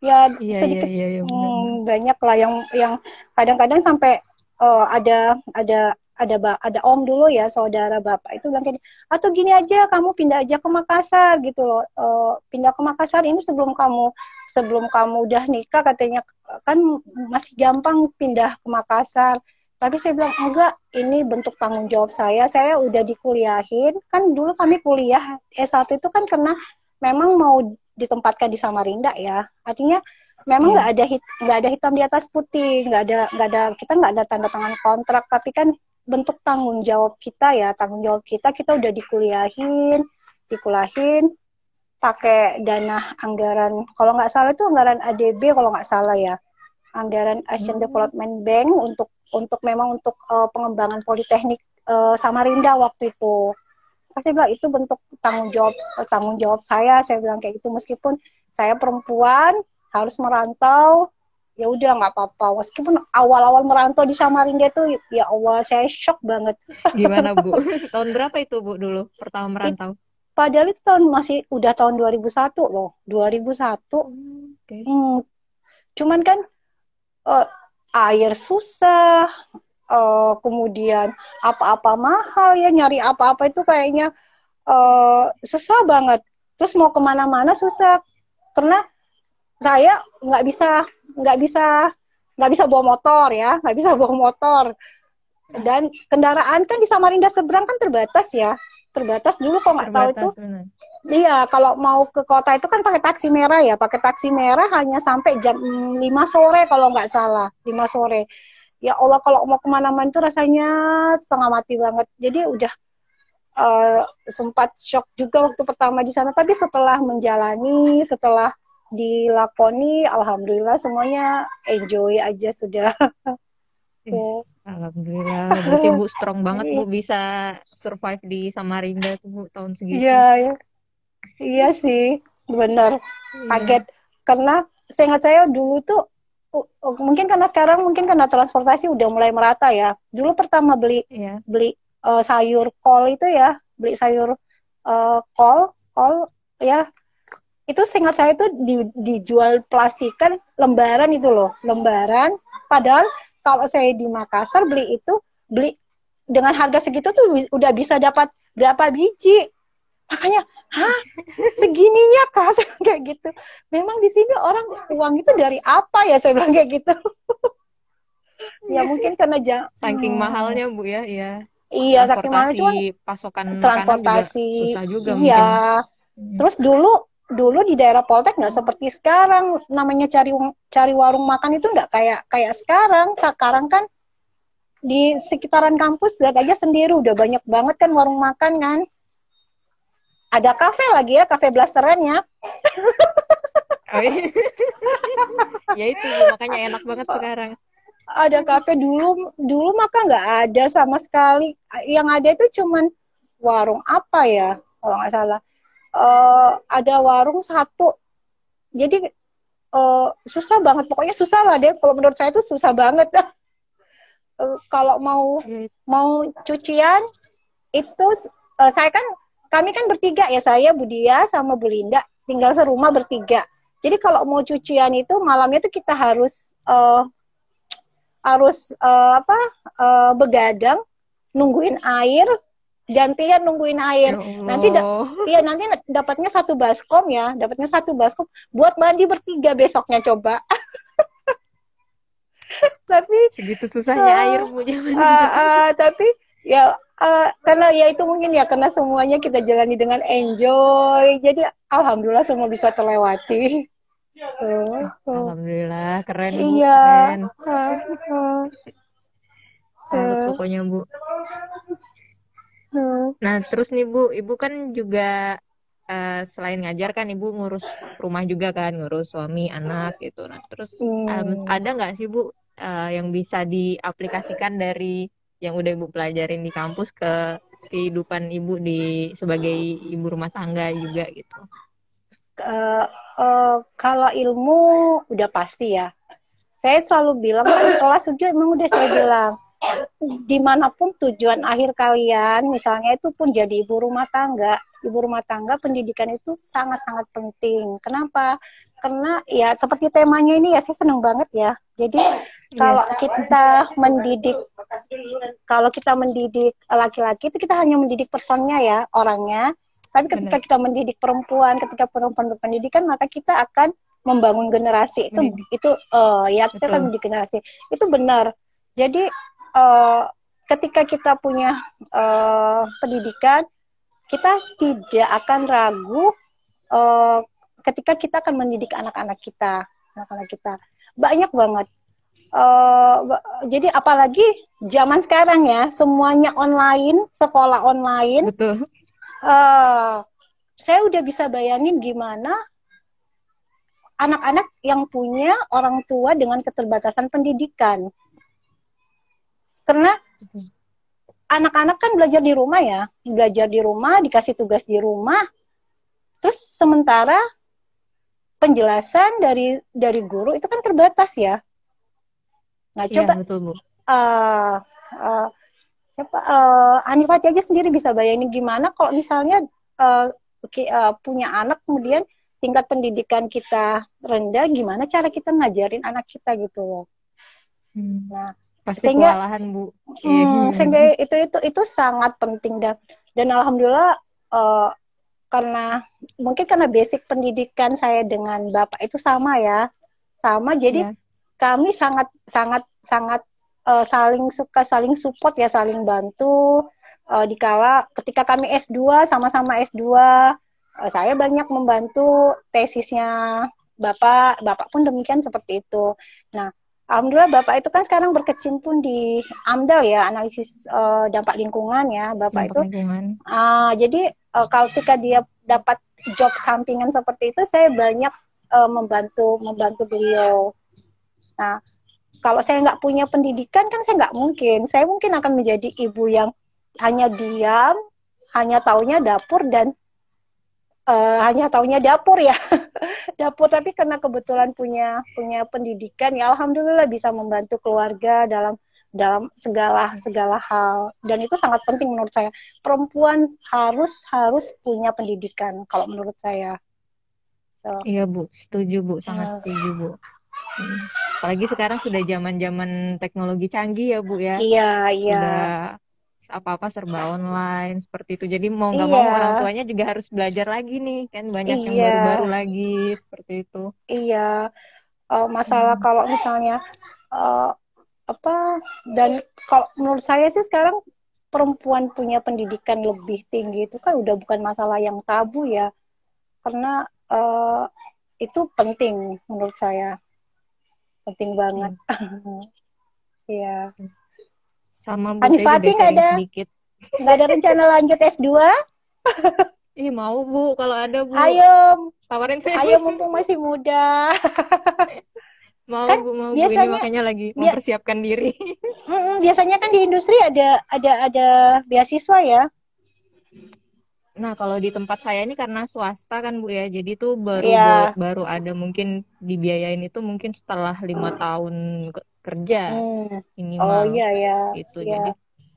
Ya iya, sedikit iya, iya, iya, hmm, banyak lah yang yang kadang-kadang sampai uh, ada ada ada ada om dulu ya saudara bapak. Itu bilang kayak atau gini aja kamu pindah aja ke Makassar gitu loh. Uh, pindah ke Makassar ini sebelum kamu sebelum kamu udah nikah katanya kan masih gampang pindah ke Makassar. Tapi saya bilang enggak ini bentuk tanggung jawab saya. Saya udah dikuliahin. Kan dulu kami kuliah S1 itu kan karena memang mau ditempatkan di Samarinda ya. Artinya memang nggak yeah. ada nggak ada hitam di atas putih nggak ada nggak ada kita nggak ada tanda tangan kontrak tapi kan bentuk tanggung jawab kita ya tanggung jawab kita kita udah dikuliahin dikuliahin pakai dana anggaran. Kalau nggak salah itu anggaran ADB kalau nggak salah ya. Anggaran Asian hmm. Development Bank untuk untuk memang untuk uh, pengembangan politeknik uh, Samarinda waktu itu. Saya bilang itu bentuk tanggung jawab tanggung jawab saya saya bilang kayak gitu. Meskipun saya perempuan harus merantau ya udah nggak apa-apa. Meskipun awal-awal merantau di Samarinda itu ya Allah saya shock banget. Gimana bu? [laughs] Tahun berapa itu bu dulu pertama merantau? Padahal itu tahun masih udah tahun 2001 loh 2001 okay. hmm, cuman kan uh, air susah uh, kemudian apa-apa mahal ya nyari apa-apa itu kayaknya uh, susah banget. Terus mau ke mana-mana susah. Karena saya nggak bisa nggak bisa nggak bisa bawa motor ya nggak bisa [laughs] bawa motor. Dan kendaraan kan di Samarinda seberang kan terbatas ya terbatas dulu kok nggak tahu itu iya kalau mau ke kota itu kan pakai taksi merah ya pakai taksi merah hanya sampai jam 5 sore kalau nggak salah 5 sore. Ya Allah kalau mau ke mana-mana itu rasanya setengah mati banget. Jadi udah uh, sempat shock juga waktu pertama di sana. Tapi setelah menjalani setelah dilakoni alhamdulillah semuanya enjoy aja sudah Yes, Alhamdulillah, berarti Bu strong banget Bu bisa survive di Samarinda tuh Bu tahun segitu. Iya, iya. Iya sih, benar. Iya. Kaget karena saya ingat saya dulu tuh mungkin karena sekarang mungkin karena transportasi udah mulai merata ya. Dulu pertama beli iya. beli uh, sayur kol itu ya, beli sayur uh, kol, kol ya itu seingat saya itu di, dijual plastikan lembaran itu loh lembaran. Padahal kalau saya di Makassar beli itu beli dengan harga segitu tuh udah bisa dapat berapa biji. Makanya hah? Segininya kak? [laughs] Kayak gitu. Memang di sini orang uang itu dari apa ya? Saya bilang kayak gitu. [laughs] Ya mungkin karena jang saking hmm. mahalnya bu ya iya. Iya saking mahalnya pasokan transportasi juga susah juga iya. mungkin. terus dulu dulu di daerah Poltek nggak seperti sekarang. Namanya cari cari warung makan itu nggak kayak kayak sekarang. Sekarang kan di sekitaran kampus lihat aja sendiri udah banyak banget kan warung makan kan. Ada kafe lagi ya kafe blasterannya oh, iya. [laughs] ya itu makanya enak banget sekarang. Ada kafe dulu dulu maka nggak ada sama sekali. Yang ada itu cuman warung apa ya kalau nggak salah uh, ada warung satu. Jadi uh, susah banget. Pokoknya susah lah deh kalau menurut saya itu susah banget. Uh, [laughs] kalau mau hmm. mau cucian itu uh, saya kan kami kan bertiga ya saya Budia sama Bu Linda. Tinggal serumah bertiga. Jadi kalau mau cucian itu malamnya tuh kita harus uh, harus uh, apa uh, begadang nungguin air gantian nungguin air. Ya nanti da [laughs] iya nanti dapatnya satu baskom ya, dapatnya satu baskom buat mandi bertiga besoknya coba. [laughs] tapi segitu susahnya uh, air punya uh, uh, tapi ya uh, karena ya itu mungkin ya karena semuanya kita jalani dengan enjoy. Jadi alhamdulillah semua bisa terlewati. Uh, [laughs] uh. Alhamdulillah keren bu, iya. keren. Uh, uh. Salut pokoknya bu. Hmm. Nah, terus nih Bu, Ibu kan juga uh, selain ngajar kan Ibu ngurus rumah juga kan, ngurus suami, anak gitu. Nah, terus hmm. um, ada nggak sih Bu uh, yang bisa diaplikasikan dari yang udah Ibu pelajarin di kampus ke kehidupan Ibu di sebagai ibu rumah tangga juga gitu? Uh, uh, kalau ilmu udah pasti ya. Saya selalu bilang kan kelas udah emang udah saya bilang di mana pun tujuan akhir kalian, misalnya itu pun jadi ibu rumah tangga, ibu rumah tangga pendidikan itu sangat-sangat penting. Kenapa? Karena ya seperti temanya ini ya saya seneng banget ya. Jadi iya. kalau kita mendidik, kalau kita mendidik laki-laki itu kita hanya mendidik personnya ya orangnya. Tapi ketika kita mendidik perempuan, ketika perempuan berpendidikan maka kita akan membangun generasi itu itu uh, ya kita akan mendidik generasi itu benar. Jadi uh, ketika kita punya uh, pendidikan, kita tidak akan ragu uh, ketika kita akan mendidik anak-anak kita, anak-anak kita. Banyak banget. Uh, jadi apalagi zaman sekarang ya, semuanya online, sekolah online. Betul. Uh, saya udah bisa bayangin gimana anak-anak yang punya orang tua dengan keterbatasan pendidikan. Karena anak-anak kan belajar di rumah ya, belajar di rumah, dikasih tugas di rumah. Terus sementara penjelasan dari dari guru itu kan terbatas ya. Nah, ya, coba betul, Bu. Uh, uh, siapa uh, Hanifati aja sendiri bisa bayangin gimana kalau misalnya uh, uh, punya anak kemudian tingkat pendidikan kita rendah, gimana cara kita ngajarin anak kita gitu loh. Hmm. Nah, pasti sehingga, kewalahan bu. Hmm, sehingga itu itu itu sangat penting dan dan alhamdulillah uh, karena mungkin karena basic pendidikan saya dengan bapak itu sama ya, sama jadi yeah. kami sangat sangat sangat uh, saling suka saling support ya saling bantu uh, dikala ketika kami S2 sama-sama S2 uh, saya banyak membantu tesisnya Bapak, Bapak pun demikian seperti itu. Nah, Alhamdulillah Bapak itu kan sekarang berkecimpung di AMDAL ya, analisis uh, dampak lingkungan ya, Bapak dampak itu. Uh, jadi uh, kalau ketika dia dapat job sampingan seperti itu, saya banyak uh, membantu membantu beliau. Nah, kalau saya nggak punya pendidikan kan saya nggak mungkin. Saya mungkin akan menjadi ibu yang hanya diam, hanya taunya dapur dan uh, hanya taunya dapur ya [laughs] dapur tapi karena kebetulan punya punya pendidikan ya alhamdulillah bisa membantu keluarga dalam dalam segala segala hal. Dan itu sangat penting menurut saya. Perempuan harus harus punya pendidikan kalau menurut saya. So. iya bu. Setuju bu. Sangat uh. setuju bu. Hmm. apalagi sekarang sudah zaman zaman teknologi canggih ya bu ya. Iya iya. Sudah apa-apa serba online seperti itu. Jadi mau nggak iya. mau orang tuanya juga harus belajar lagi nih kan banyak iya. yang baru-baru lagi seperti itu. Iya. Uh, masalah hmm. kalau misalnya uh, apa dan kalau menurut saya sih sekarang perempuan punya pendidikan lebih tinggi itu kan udah bukan masalah yang tabu ya. Karena uh, itu penting menurut saya. Penting banget. Hmm. [laughs] Iya. Hmm. hmm. Sama Bu Fatih nggak ada sedikit. nggak ada rencana lanjut S2? [laughs] Ih mau Bu, kalau ada Bu. Ayo, tawarin saya. Ayo mumpung masih muda. [laughs] mau kan Bu, mau biasanya, Bu ini makanya lagi mempersiapkan diri. [laughs] biasanya kan di industri ada ada ada beasiswa ya. Nah, kalau di tempat saya ini karena swasta kan Bu ya, jadi tuh baru yeah. baru ada mungkin dibiayain itu mungkin setelah lima tahun kerja hmm. minimal. Oh iya ya. Itu ya. jadi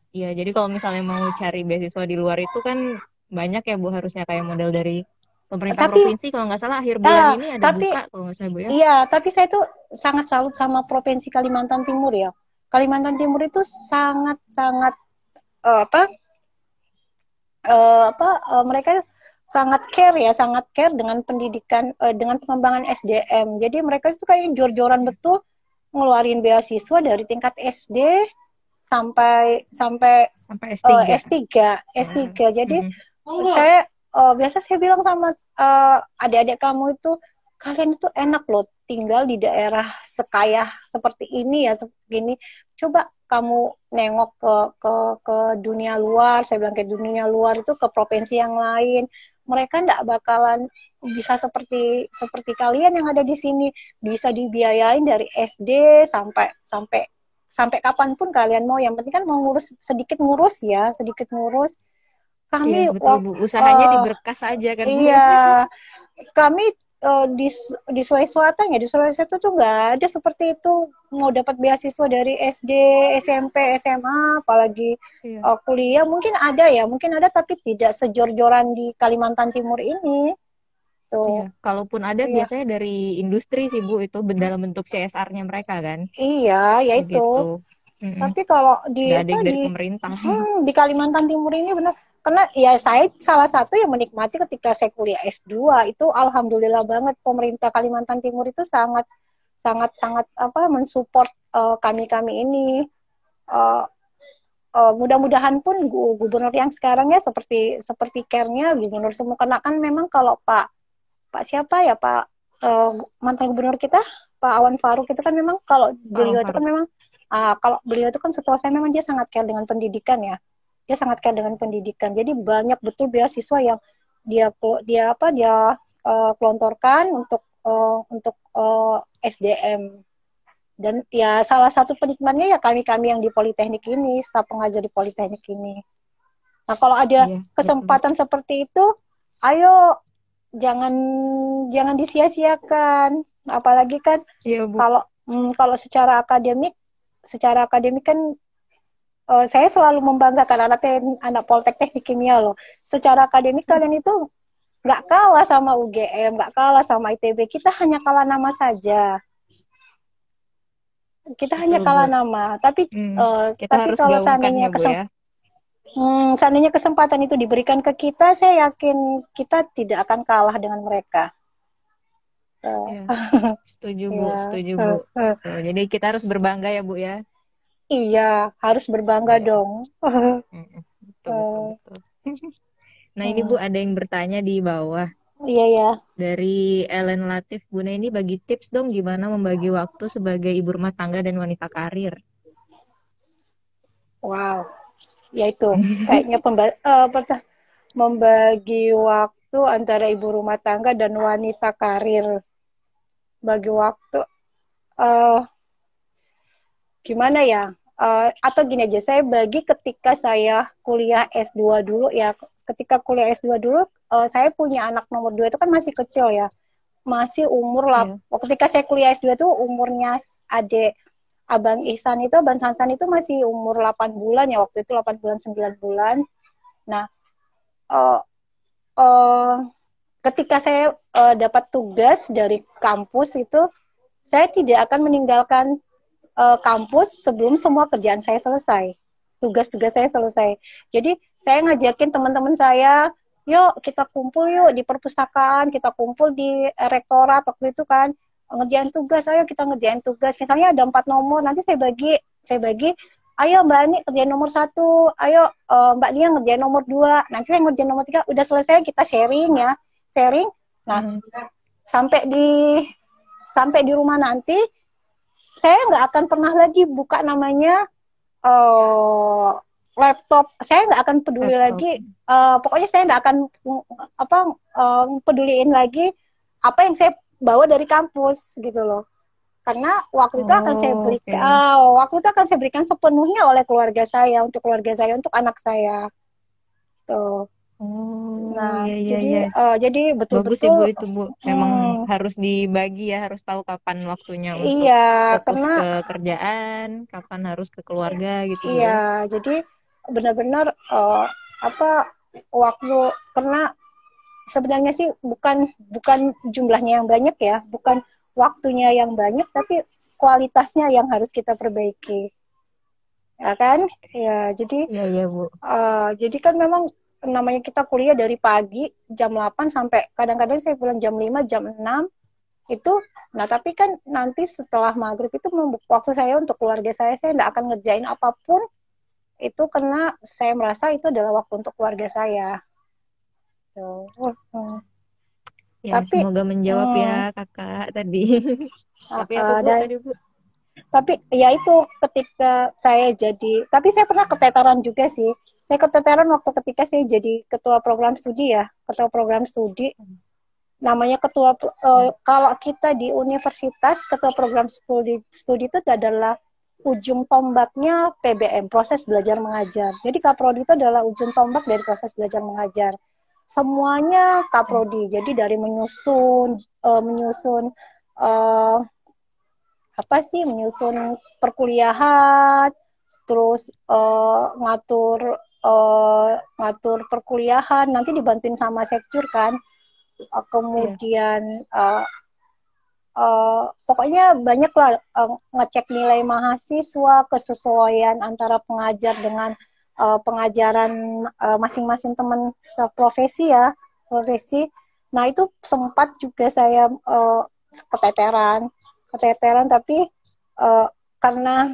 Iya, jadi kalau misalnya mau cari beasiswa di luar itu kan banyak ya Bu harusnya kayak model dari pemerintah tapi, provinsi kalau nggak salah akhir bulan uh, ini ada tapi, buka kalau nggak salah Bu ya. Iya, tapi saya tuh sangat salut sama provinsi Kalimantan Timur ya. Kalimantan Timur itu sangat sangat uh, apa? Uh, apa uh, mereka sangat care ya, sangat care dengan pendidikan uh, dengan pengembangan SDM. Jadi mereka itu kayak jor-joran betul ngeluarin beasiswa dari tingkat SD sampai sampai sampai S3 uh, S3 S3 hmm. jadi hmm. saya uh, biasa saya bilang sama uh, adik-adik kamu itu kalian itu enak loh tinggal di daerah sekaya seperti ini ya seperti ini coba kamu nengok ke ke ke dunia luar saya bilang ke dunia luar itu ke provinsi yang lain mereka tidak bakalan bisa seperti seperti kalian yang ada di sini. Bisa dibiayain dari SD sampai sampai sampai kapan pun kalian mau. Yang penting kan mau ngurus sedikit ngurus ya sedikit ngurus. Kami iya, betul, Bu. usahanya uh, diberkas aja kan iya. Kami uh, di di Sulawesi Selatan ya di Sulawesi Selatan tuh nggak ada seperti itu mau dapat beasiswa dari SD SMP SMA apalagi iya. uh, kuliah mungkin ada ya mungkin ada tapi tidak sejor-joran di Kalimantan Timur ini tuh iya. kalaupun ada iya. biasanya dari industri sih bu itu dalam bentuk CSR-nya mereka kan iya ya itu gitu. Tapi kalau di ada apa, dari di pemerintah hmm, di Kalimantan Timur ini benar karena ya saya salah satu yang menikmati ketika saya kuliah S2 itu alhamdulillah banget pemerintah Kalimantan Timur itu sangat sangat sangat apa mensupport uh, kami kami ini. Uh, uh, mudah-mudahan pun gubernur yang sekarang ya seperti seperti care-nya gubernur semua. Karena kan memang kalau Pak Pak siapa ya Pak uh, mantan gubernur kita Pak Awan Faruk itu kan memang kalau beliau itu kan memang uh, kalau beliau itu kan setelah saya memang dia sangat care dengan pendidikan ya dia sangat care dengan pendidikan. Jadi banyak betul beasiswa yang dia dia apa dia uh, kelontorkan untuk uh, untuk uh, SDM dan ya salah satu penikmatnya ya kami kami yang di Politeknik ini staf pengajar di Politeknik ini. Nah kalau ada iya, kesempatan betul. seperti itu ayo jangan jangan disia-siakan. Apalagi kan iya, kalau hmm, kalau secara akademik secara akademik kan uh, saya selalu membanggakan anak anak Politeknik Kimia loh. Secara akademik kalian itu nggak kalah sama UGM, nggak kalah sama ITB. Kita hanya kalah nama saja. Kita hanya kalah nama. Tapi hmm, uh, kita tapi harus kalau seandainya kesem ya. hmm, seandainya kesempatan itu diberikan ke kita, saya yakin kita tidak akan kalah dengan mereka. Ya, [laughs] setuju bu, ya. setuju bu. jadi kita harus berbangga ya bu ya. Iya, harus berbangga ya. dong. [laughs] betul, betul, betul. [laughs] Nah ini Bu ada yang bertanya di bawah. Iya ya. Dari Ellen Latif, Bu ini bagi tips dong gimana membagi waktu sebagai ibu rumah tangga dan wanita karir. Wow, ya itu kayaknya pemba uh, membagi waktu antara ibu rumah tangga dan wanita karir. Bagi waktu, uh, gimana ya? Uh, atau gini aja, saya bagi ketika saya kuliah S2 dulu ya, ketika kuliah S2 dulu, uh, saya punya anak nomor dua itu kan masih kecil ya, masih umur lah. Yeah. Ketika saya kuliah S2 itu umurnya adik Abang Ihsan itu, Abang Sansan itu masih umur 8 bulan ya, waktu itu 8 bulan, 9 bulan. Nah, uh, uh, ketika saya uh, dapat tugas dari kampus itu, saya tidak akan meninggalkan uh, kampus sebelum semua kerjaan saya selesai. Tugas-tugas saya selesai. Jadi saya ngajakin teman-teman saya, yuk kita kumpul yuk di perpustakaan, kita kumpul di rektorat waktu itu kan ngerjain tugas, ayo kita ngerjain tugas. Misalnya ada empat nomor, nanti saya bagi, saya bagi, ayo Mbak Ani kerjain nomor satu, ayo uh, Mbak Nia ngerjain nomor dua, nanti saya ngerjain nomor tiga, udah selesai kita sharing ya, sharing. Nah, hmm. sampai di sampai di rumah nanti saya nggak akan pernah lagi buka namanya uh, laptop saya nggak akan peduli laptop. lagi uh, pokoknya saya nggak akan apa uh, peduliin lagi apa yang saya bawa dari kampus gitu loh karena waktu itu akan saya berikan okay. uh, waktu itu akan saya berikan sepenuhnya oleh keluarga saya untuk keluarga saya untuk anak saya tuh Oh, nah, iya, iya, jadi iya. Uh, jadi betul-betul bagus ibu itu bu, memang hmm, harus dibagi ya, harus tahu kapan waktunya untuk iya, fokus karena, ke kerjaan, kapan harus ke keluarga gitu. Iya, ya. jadi benar-benar uh, apa waktu karena sebenarnya sih bukan bukan jumlahnya yang banyak ya, bukan waktunya yang banyak, tapi kualitasnya yang harus kita perbaiki, ya kan? Ya, jadi. Iya, iya bu. Uh, jadi kan memang namanya kita kuliah dari pagi jam 8 sampai kadang-kadang saya pulang jam 5, jam 6 itu nah tapi kan nanti setelah maghrib itu waktu saya untuk keluarga saya saya tidak akan ngerjain apa pun itu karena saya merasa itu adalah waktu untuk keluarga saya. So, uh, ya, tapi semoga menjawab hmm, ya kakak tadi. [laughs] tapi apa uh, bu, tadi bu? Tapi ya itu ketika saya jadi tapi saya pernah keteteran juga sih. Saya keteteran waktu ketika saya jadi ketua program studi ya ketua program studi. Namanya ketua uh, kalau kita di universitas ketua program studi studi itu adalah ujung tombaknya PBM proses belajar mengajar. Jadi kaprodi itu adalah ujung tombak dari proses belajar mengajar. Semuanya kaprodi jadi dari menyusun uh, menyusun uh, apa sih menyusun perkuliahan terus uh, ngatur uh, ngatur perkuliahan nanti dibantuin sama sekjur kan. Uh, kemudian uh, uh, pokoknya banyak lah uh, ngecek nilai mahasiswa kesesuaian antara pengajar dengan uh, pengajaran masing-masing uh, teman profesi ya profesi. Nah itu sempat juga saya uh, keteteran keteteran tapi uh, karena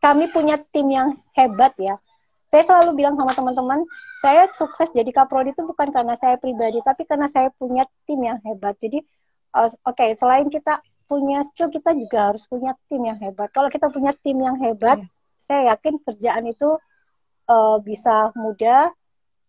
kami punya tim yang hebat ya. Saya selalu bilang sama teman-teman, saya sukses jadi kaprodi itu bukan karena saya pribadi, tapi karena saya punya tim yang hebat. Jadi, uh, oke, okay, selain kita punya skill, kita juga harus punya tim yang hebat. Kalau kita punya tim yang hebat, yeah. saya yakin kerjaan itu uh, bisa mudah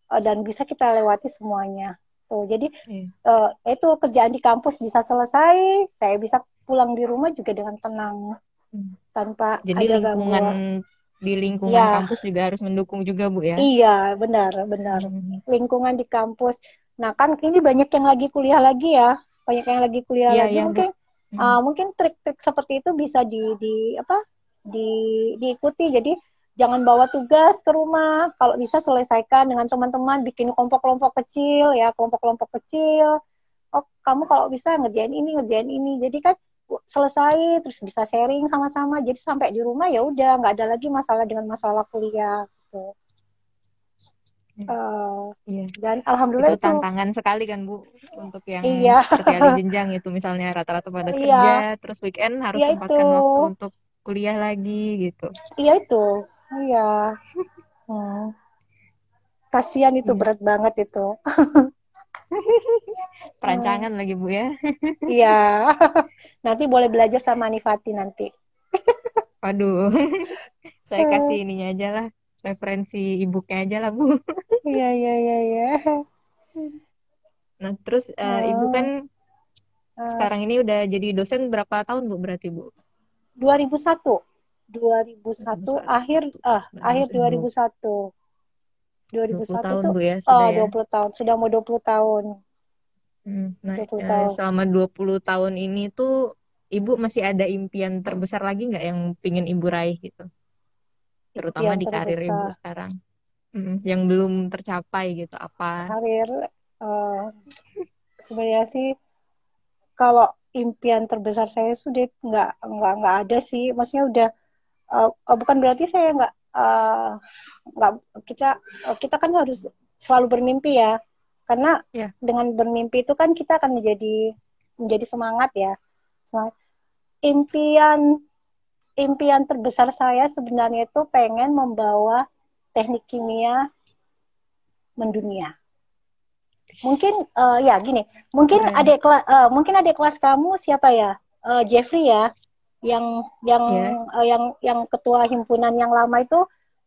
uh, dan bisa kita lewati semuanya. Tuh, jadi yeah. uh, itu kerjaan di kampus bisa selesai, saya bisa pulang di rumah juga dengan tenang hmm. tanpa jadi ada lingkungan gangguan di lingkungan ya. kampus juga harus mendukung juga Bu ya. Iya, benar, benar. Hmm. Lingkungan di kampus. Nah, kan ini banyak yang lagi kuliah lagi ya. Banyak yang lagi kuliah ya, lagi. Ya, mungkin hmm. uh, mungkin trik-trik seperti itu bisa di di apa? di diikuti. Jadi jangan bawa tugas ke rumah. Kalau bisa selesaikan dengan teman-teman bikin kelompok-kelompok kecil ya, kelompok-kelompok kecil. Oh, kamu kalau bisa ngerjain ini, ngerjain ini. Jadi kan selesai terus bisa sharing sama-sama jadi sampai di rumah ya udah nggak ada lagi masalah dengan masalah kuliah gitu uh, iya. dan alhamdulillah itu, itu tantangan sekali kan bu untuk yang iya. seperti jenjang itu misalnya rata-rata pada iya. kerja terus weekend harus iya sempatkan itu. waktu untuk kuliah lagi gitu iya itu iya hmm. kasihan itu hmm. berat banget itu [laughs] Perancangan lagi Bu ya. [laughs] Iya. nanti boleh belajar sama Nifati nanti. [laughs] Waduh. Saya kasih ininya aja lah. Referensi ibunya aja lah Bu. Iya, iya, iya, iya. Nah, terus uh, Ibu kan uh, sekarang ini udah jadi dosen berapa tahun Bu berarti Bu? 2001. 2001, 2001. akhir ah uh, akhir 2001. 2001 20 tahun, tuh, Bu, ya, sudah oh, 20 ya? tahun. Sudah mau 20 tahun. Hmm, nah, 20 uh, tahun. selama 20 tahun ini tuh Ibu masih ada impian terbesar lagi nggak yang pingin Ibu raih gitu? Terutama impian di karir Ibu sekarang. Hmm, yang belum tercapai gitu apa? Karir uh, sebenarnya sih kalau impian terbesar saya sudah nggak nggak nggak ada sih. Maksudnya udah uh, bukan berarti saya nggak uh, nggak kita kita kan harus selalu bermimpi ya karena yeah. dengan bermimpi itu kan kita akan menjadi menjadi semangat ya semangat. impian impian terbesar saya sebenarnya itu pengen membawa teknik kimia mendunia mungkin uh, ya gini mungkin yeah. adik kelas uh, mungkin adik kelas kamu siapa ya uh, Jeffrey ya yang yang yeah. uh, yang yang ketua himpunan yang lama itu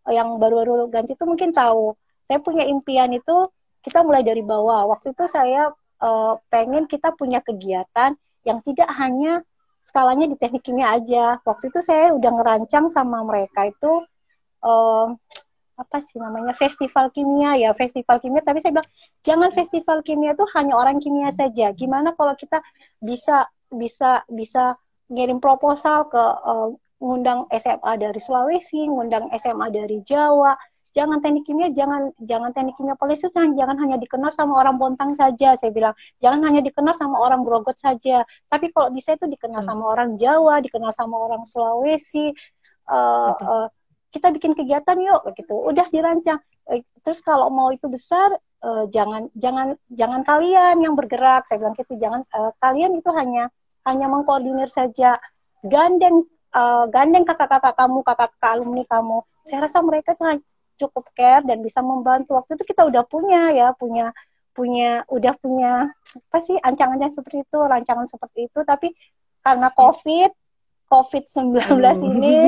yang baru-baru ganti itu mungkin tahu. Saya punya impian itu kita mulai dari bawah. Waktu itu saya uh, pengen kita punya kegiatan yang tidak hanya skalanya di teknik kimia aja. Waktu itu saya udah ngerancang sama mereka itu uh, apa sih namanya festival kimia ya festival kimia tapi saya bilang jangan festival kimia itu hanya orang kimia saja gimana kalau kita bisa bisa bisa ngirim proposal ke uh, ngundang SMA dari Sulawesi, ngundang SMA dari Jawa. Jangan teknik kimia, jangan jangan teknik kimia polisi jangan, jangan hanya dikenal sama orang Bontang saja. Saya bilang, jangan hanya dikenal sama orang Grogot saja. Tapi kalau bisa itu dikenal hmm. sama orang Jawa, dikenal sama orang Sulawesi. Uh, uh, kita bikin kegiatan yuk, gitu. Udah dirancang. Uh, terus kalau mau itu besar, uh, jangan jangan jangan kalian yang bergerak. Saya bilang gitu, jangan uh, kalian itu hanya hanya mengkoordinir saja. Gandeng uh, gandeng kakak-kakak kamu, kakak-kakak alumni kamu. Saya rasa mereka tuh cukup care dan bisa membantu. Waktu itu kita udah punya ya, punya punya udah punya apa sih ancangannya seperti itu, rancangan seperti itu, tapi karena Covid COVID-19 ini,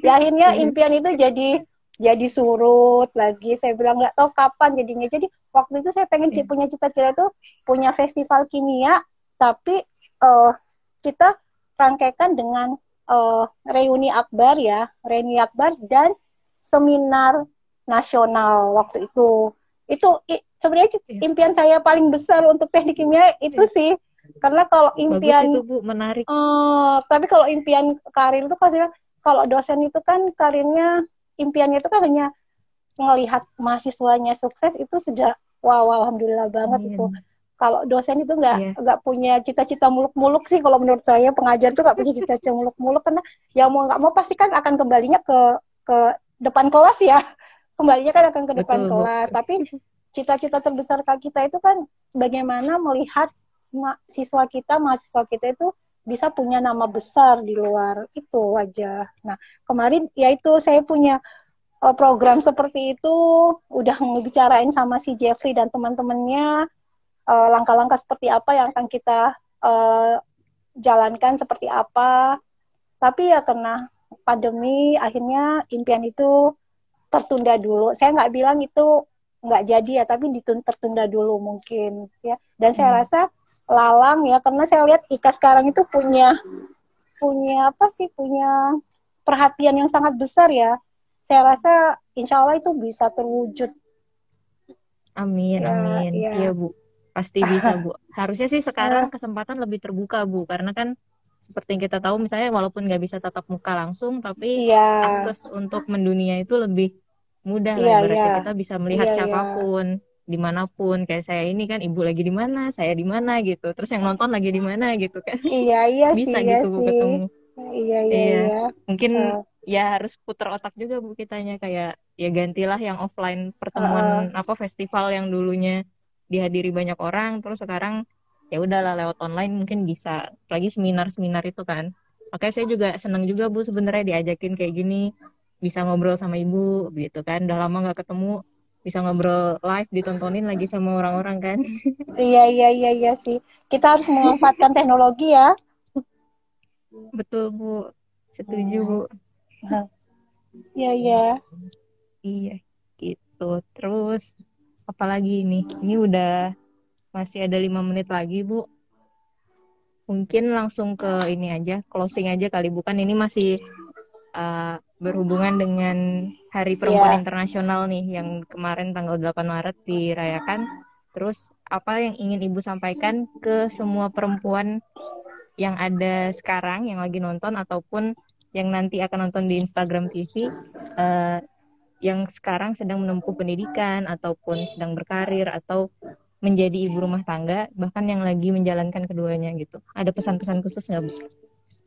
ya akhirnya impian itu jadi jadi surut lagi. Saya bilang nggak tahu kapan jadinya. Jadi waktu itu saya pengen yeah. punya cita-cita itu punya festival kimia, tapi uh, kita rangkaikan dengan uh, reuni akbar ya, reuni akbar dan seminar nasional waktu itu. Itu sebenarnya iya. impian saya paling besar untuk teknik kimia itu iya. sih. Karena kalau impian Bagus itu Bu, menarik. Uh, tapi kalau impian karir itu pasti kalau dosen itu kan karirnya impiannya itu kan hanya melihat mahasiswanya sukses itu sudah wow alhamdulillah banget Amin. itu kalau dosen itu nggak yeah. nggak punya cita-cita muluk-muluk sih kalau menurut saya pengajar tuh nggak punya cita-cita muluk-muluk karena ya mau nggak mau pasti kan akan kembalinya ke ke depan kelas ya [laughs] kembalinya kan akan ke depan betul, kelas betul. tapi cita-cita terbesar kita itu kan bagaimana melihat siswa kita mahasiswa kita itu bisa punya nama besar di luar itu aja. Nah kemarin ya itu saya punya uh, program seperti itu udah ngebicarain sama si Jeffrey dan teman-temannya uh, langkah-langkah seperti apa yang akan kita uh, jalankan seperti apa. Tapi ya karena pandemi akhirnya impian itu tertunda dulu. Saya nggak bilang itu nggak jadi ya, tapi ditun tertunda dulu mungkin ya. Dan saya hmm. rasa lalang ya, karena saya lihat Ika sekarang itu punya punya apa sih, punya perhatian yang sangat besar ya. Saya rasa insya Allah itu bisa terwujud. Amin, ya, amin. Ya. Iya bu, pasti bisa bu. Harusnya sih sekarang kesempatan lebih terbuka bu, karena kan seperti yang kita tahu misalnya walaupun nggak bisa tatap muka langsung tapi yeah. akses untuk mendunia itu lebih mudah yeah, lah berarti yeah. kita bisa melihat yeah, iya. siapa pun yeah. di mana pun kayak saya ini kan ibu lagi di mana saya di mana gitu terus yang nonton lagi di mana gitu kan iya iya [laughs] bisa sih, gitu iya bu ketemu iya iya, iya. iya. mungkin uh. ya harus putar otak juga bu kitanya kayak ya gantilah yang offline pertemuan uh. apa festival yang dulunya dihadiri banyak orang terus sekarang ya udahlah lewat online mungkin bisa lagi seminar-seminar itu kan. Oke saya juga senang juga bu sebenarnya diajakin kayak gini bisa ngobrol sama ibu gitu kan. Udah lama nggak ketemu bisa ngobrol live ditontonin lagi sama orang-orang kan. [laughs] Iya iya iya iya sih. Kita harus memanfaatkan teknologi ya. Betul bu. Setuju bu. Iya iya. Iya gitu. Terus apalagi ini ini udah masih ada lima menit lagi, Bu. Mungkin langsung ke ini aja, closing aja kali. Bukan ini masih uh, berhubungan dengan Hari Perempuan yeah. Internasional nih yang kemarin tanggal 8 Maret dirayakan. Terus apa yang ingin Ibu sampaikan ke semua perempuan yang ada sekarang yang lagi nonton ataupun yang nanti akan nonton di Instagram TV uh, yang sekarang sedang menempuh pendidikan ataupun sedang berkarir atau menjadi ibu rumah tangga bahkan yang lagi menjalankan keduanya gitu ada pesan-pesan khusus nggak bu?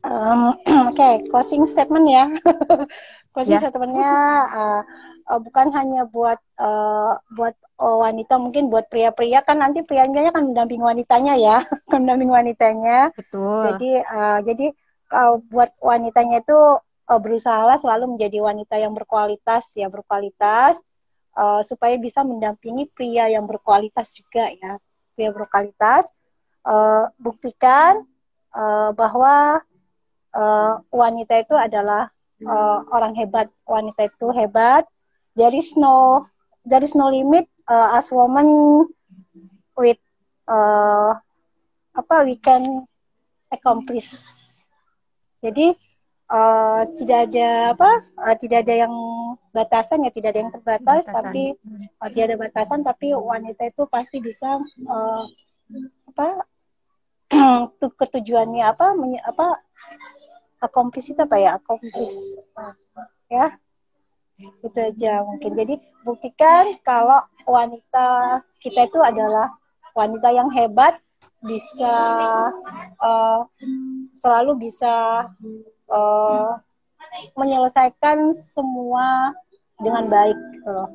Um, [clears throat] Oke okay, closing statement ya [laughs] closing ya. statementnya uh, uh, bukan hanya buat uh, buat uh, wanita mungkin buat pria-pria kan nanti prianya kan mendamping wanitanya ya [laughs] mendamping wanitanya betul jadi uh, jadi uh, buat wanitanya itu uh, berusaha selalu menjadi wanita yang berkualitas ya berkualitas uh, supaya bisa mendampingi pria yang berkualitas juga ya. Pria berkualitas uh, buktikan uh, bahwa uh, wanita itu adalah uh, orang hebat. Wanita itu hebat. There is no there limit uh, as woman with uh, apa we can accomplish. Jadi uh, tidak ada apa uh, tidak ada yang batasan ya tidak ada yang terbatas batasan. tapi uh, tidak ada batasan tapi wanita itu pasti bisa uh, apa [clears throat] ketujuannya apa menye, apa accomplish itu apa ya accomplish ya itu aja mungkin jadi buktikan kalau wanita kita itu adalah wanita yang hebat bisa uh, selalu bisa uh, menyelesaikan semua dengan baik gitu loh.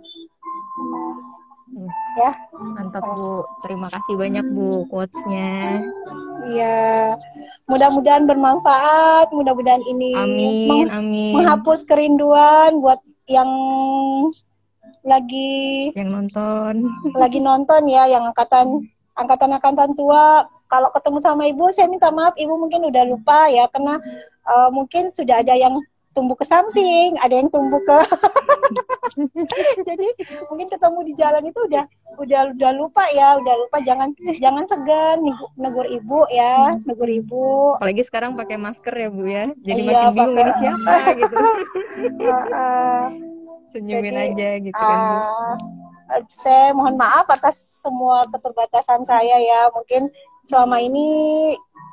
Hmm. Ya, mantap Bu. Terima kasih banyak Bu quotes-nya. Iya. Mudah-mudahan bermanfaat, mudah-mudahan ini amin, meng amin. menghapus kerinduan buat yang lagi yang nonton. Lagi nonton ya yang angkatan angkatan-angkatan tua kalau ketemu sama ibu saya minta maaf ibu mungkin udah lupa ya karena uh, mungkin sudah ada yang tumbuh ke samping, ada yang tumbuh ke [laughs] jadi mungkin ketemu di jalan itu udah udah udah lupa ya, udah lupa jangan jangan segan negur ibu ya, negur ibu. Apalagi sekarang pakai masker ya Bu ya. Jadi iya, makin bingung ini siapa gitu. [laughs] uh, uh, Senyumin jadi, aja gitu kan Bu. Uh, saya mohon maaf atas semua keterbatasan saya ya. Mungkin selama ini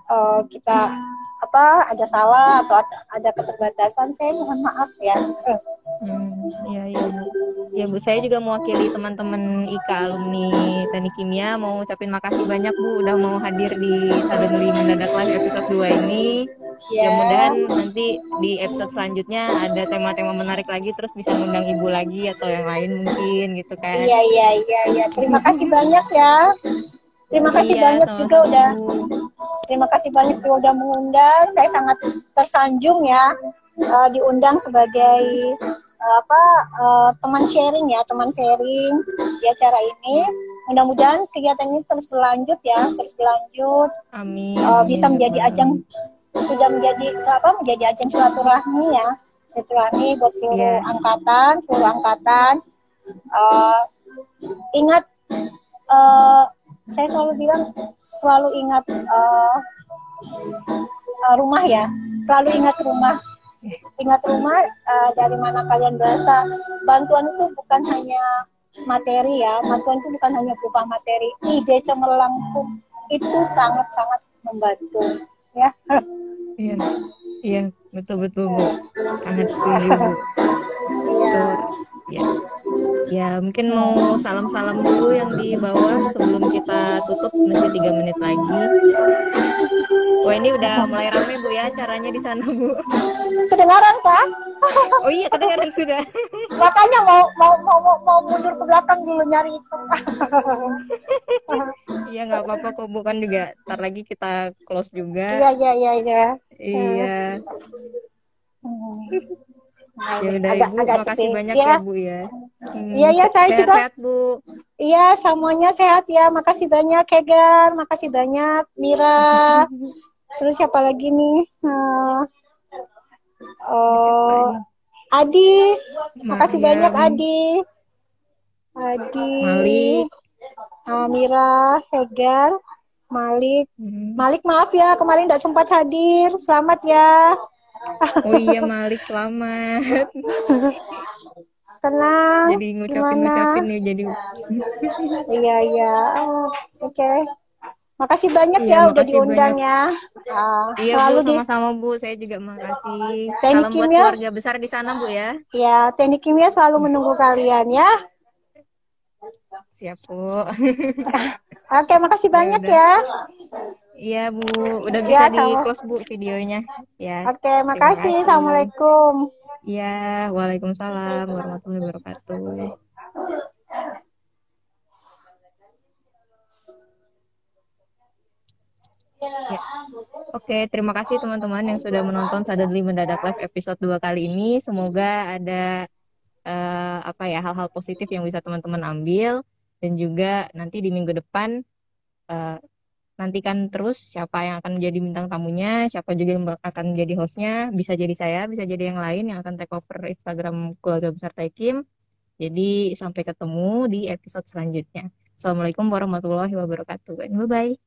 uh, kita apa ada salah atau ada keterbatasan saya mohon maaf ya. Hmm, ya ya ya bu saya juga mewakili teman-teman IKA alumni teknik kimia. Mau ucapin makasih banyak bu udah mau hadir di Suddenly Mendadak Live episode 2 ini yeah. ya mudahan nanti di episode selanjutnya ada tema-tema menarik lagi terus bisa ngundang ibu lagi atau yang lain mungkin gitu kan iya iya iya iya terima kasih banyak ya terima kasih iya, banyak juga udah Terima kasih banyak sudah mengundang. Saya sangat tersanjung ya uh, diundang sebagai uh, apa uh, teman sharing ya, teman sharing di acara ini. Mudah-mudahan kegiatan ini terus berlanjut ya, terus berlanjut. Amin. Uh, bisa menjadi ajang sudah menjadi apa menjadi ajang silaturahmi ya. Silaturahmi buat seluruh yeah. angkatan seluruh angkatan. Uh, ingat uh, saya selalu bilang selalu ingat uh, uh, rumah ya. Selalu ingat rumah. Ingat rumah uh, dari mana kalian berasa bantuan itu bukan hanya materi ya. Bantuan itu bukan hanya berupa materi. Ide cemerlang itu sangat sangat membantu ya. Iya. Iya betul betul bu. Sangat setuju bu. Itu ya ya mungkin mau salam salam dulu yang di bawah sebelum kita tutup masih tiga menit lagi Wah ini udah mulai rame bu ya caranya di sana bu. Kedengaran kan? Oh iya kedengaran sudah. Makanya mau mau mau mau, mau mundur ke belakang dulu nyari itu. Iya nggak apa-apa kok bukan juga. Ntar lagi kita close juga. Iya iya iya iya. Iya. Nah, ya udah agak, Ibu, agak makasih banyak ya. ya Bu ya. Hmm, iya hmm, ya saya sehat, juga. Sehat Bu. Iya semuanya sehat ya. Makasih banyak Hegar, makasih banyak Mira. [laughs] Terus siapa lagi nih? Hmm. Oh, Adi, makasih banyak Adi. Adi. Malik. Amira, Hegar, Malik. Hmm. Malik maaf ya kemarin tidak sempat hadir. Selamat ya. Oh iya Malik selamat. Tenang. Jadi ngucapin-ngucapin nih jadi. iya iya. Oh, Oke. Okay. Makasih banyak iya, ya udah diundang banyak. ya. Uh, iya Bu, sama-sama Bu. Saya juga makasih. Teknik Salam kimia. buat keluarga besar di sana Bu ya. Ya, teknik kimia selalu menunggu kalian ya. Siap Bu. [laughs] Oke, makasih banyak ya. Iya Bu, udah bisa ya, di close Bu videonya. Ya. Oke, makasih. Assalamualaikum. Iya, waalaikumsalam warahmatullahi wabarakatuh. Ya. Oke, terima kasih teman-teman yang sudah menonton Suddenly Mendadak Live episode 2 kali ini. Semoga ada uh, apa ya hal-hal positif yang bisa teman-teman ambil dan juga nanti di minggu depan uh, nantikan terus siapa yang akan menjadi bintang tamunya, siapa juga yang akan menjadi hostnya, bisa jadi saya, bisa jadi yang lain yang akan take over Instagram keluarga besar Taikim. Jadi sampai ketemu di episode selanjutnya. Assalamualaikum warahmatullahi wabarakatuh. Bye bye.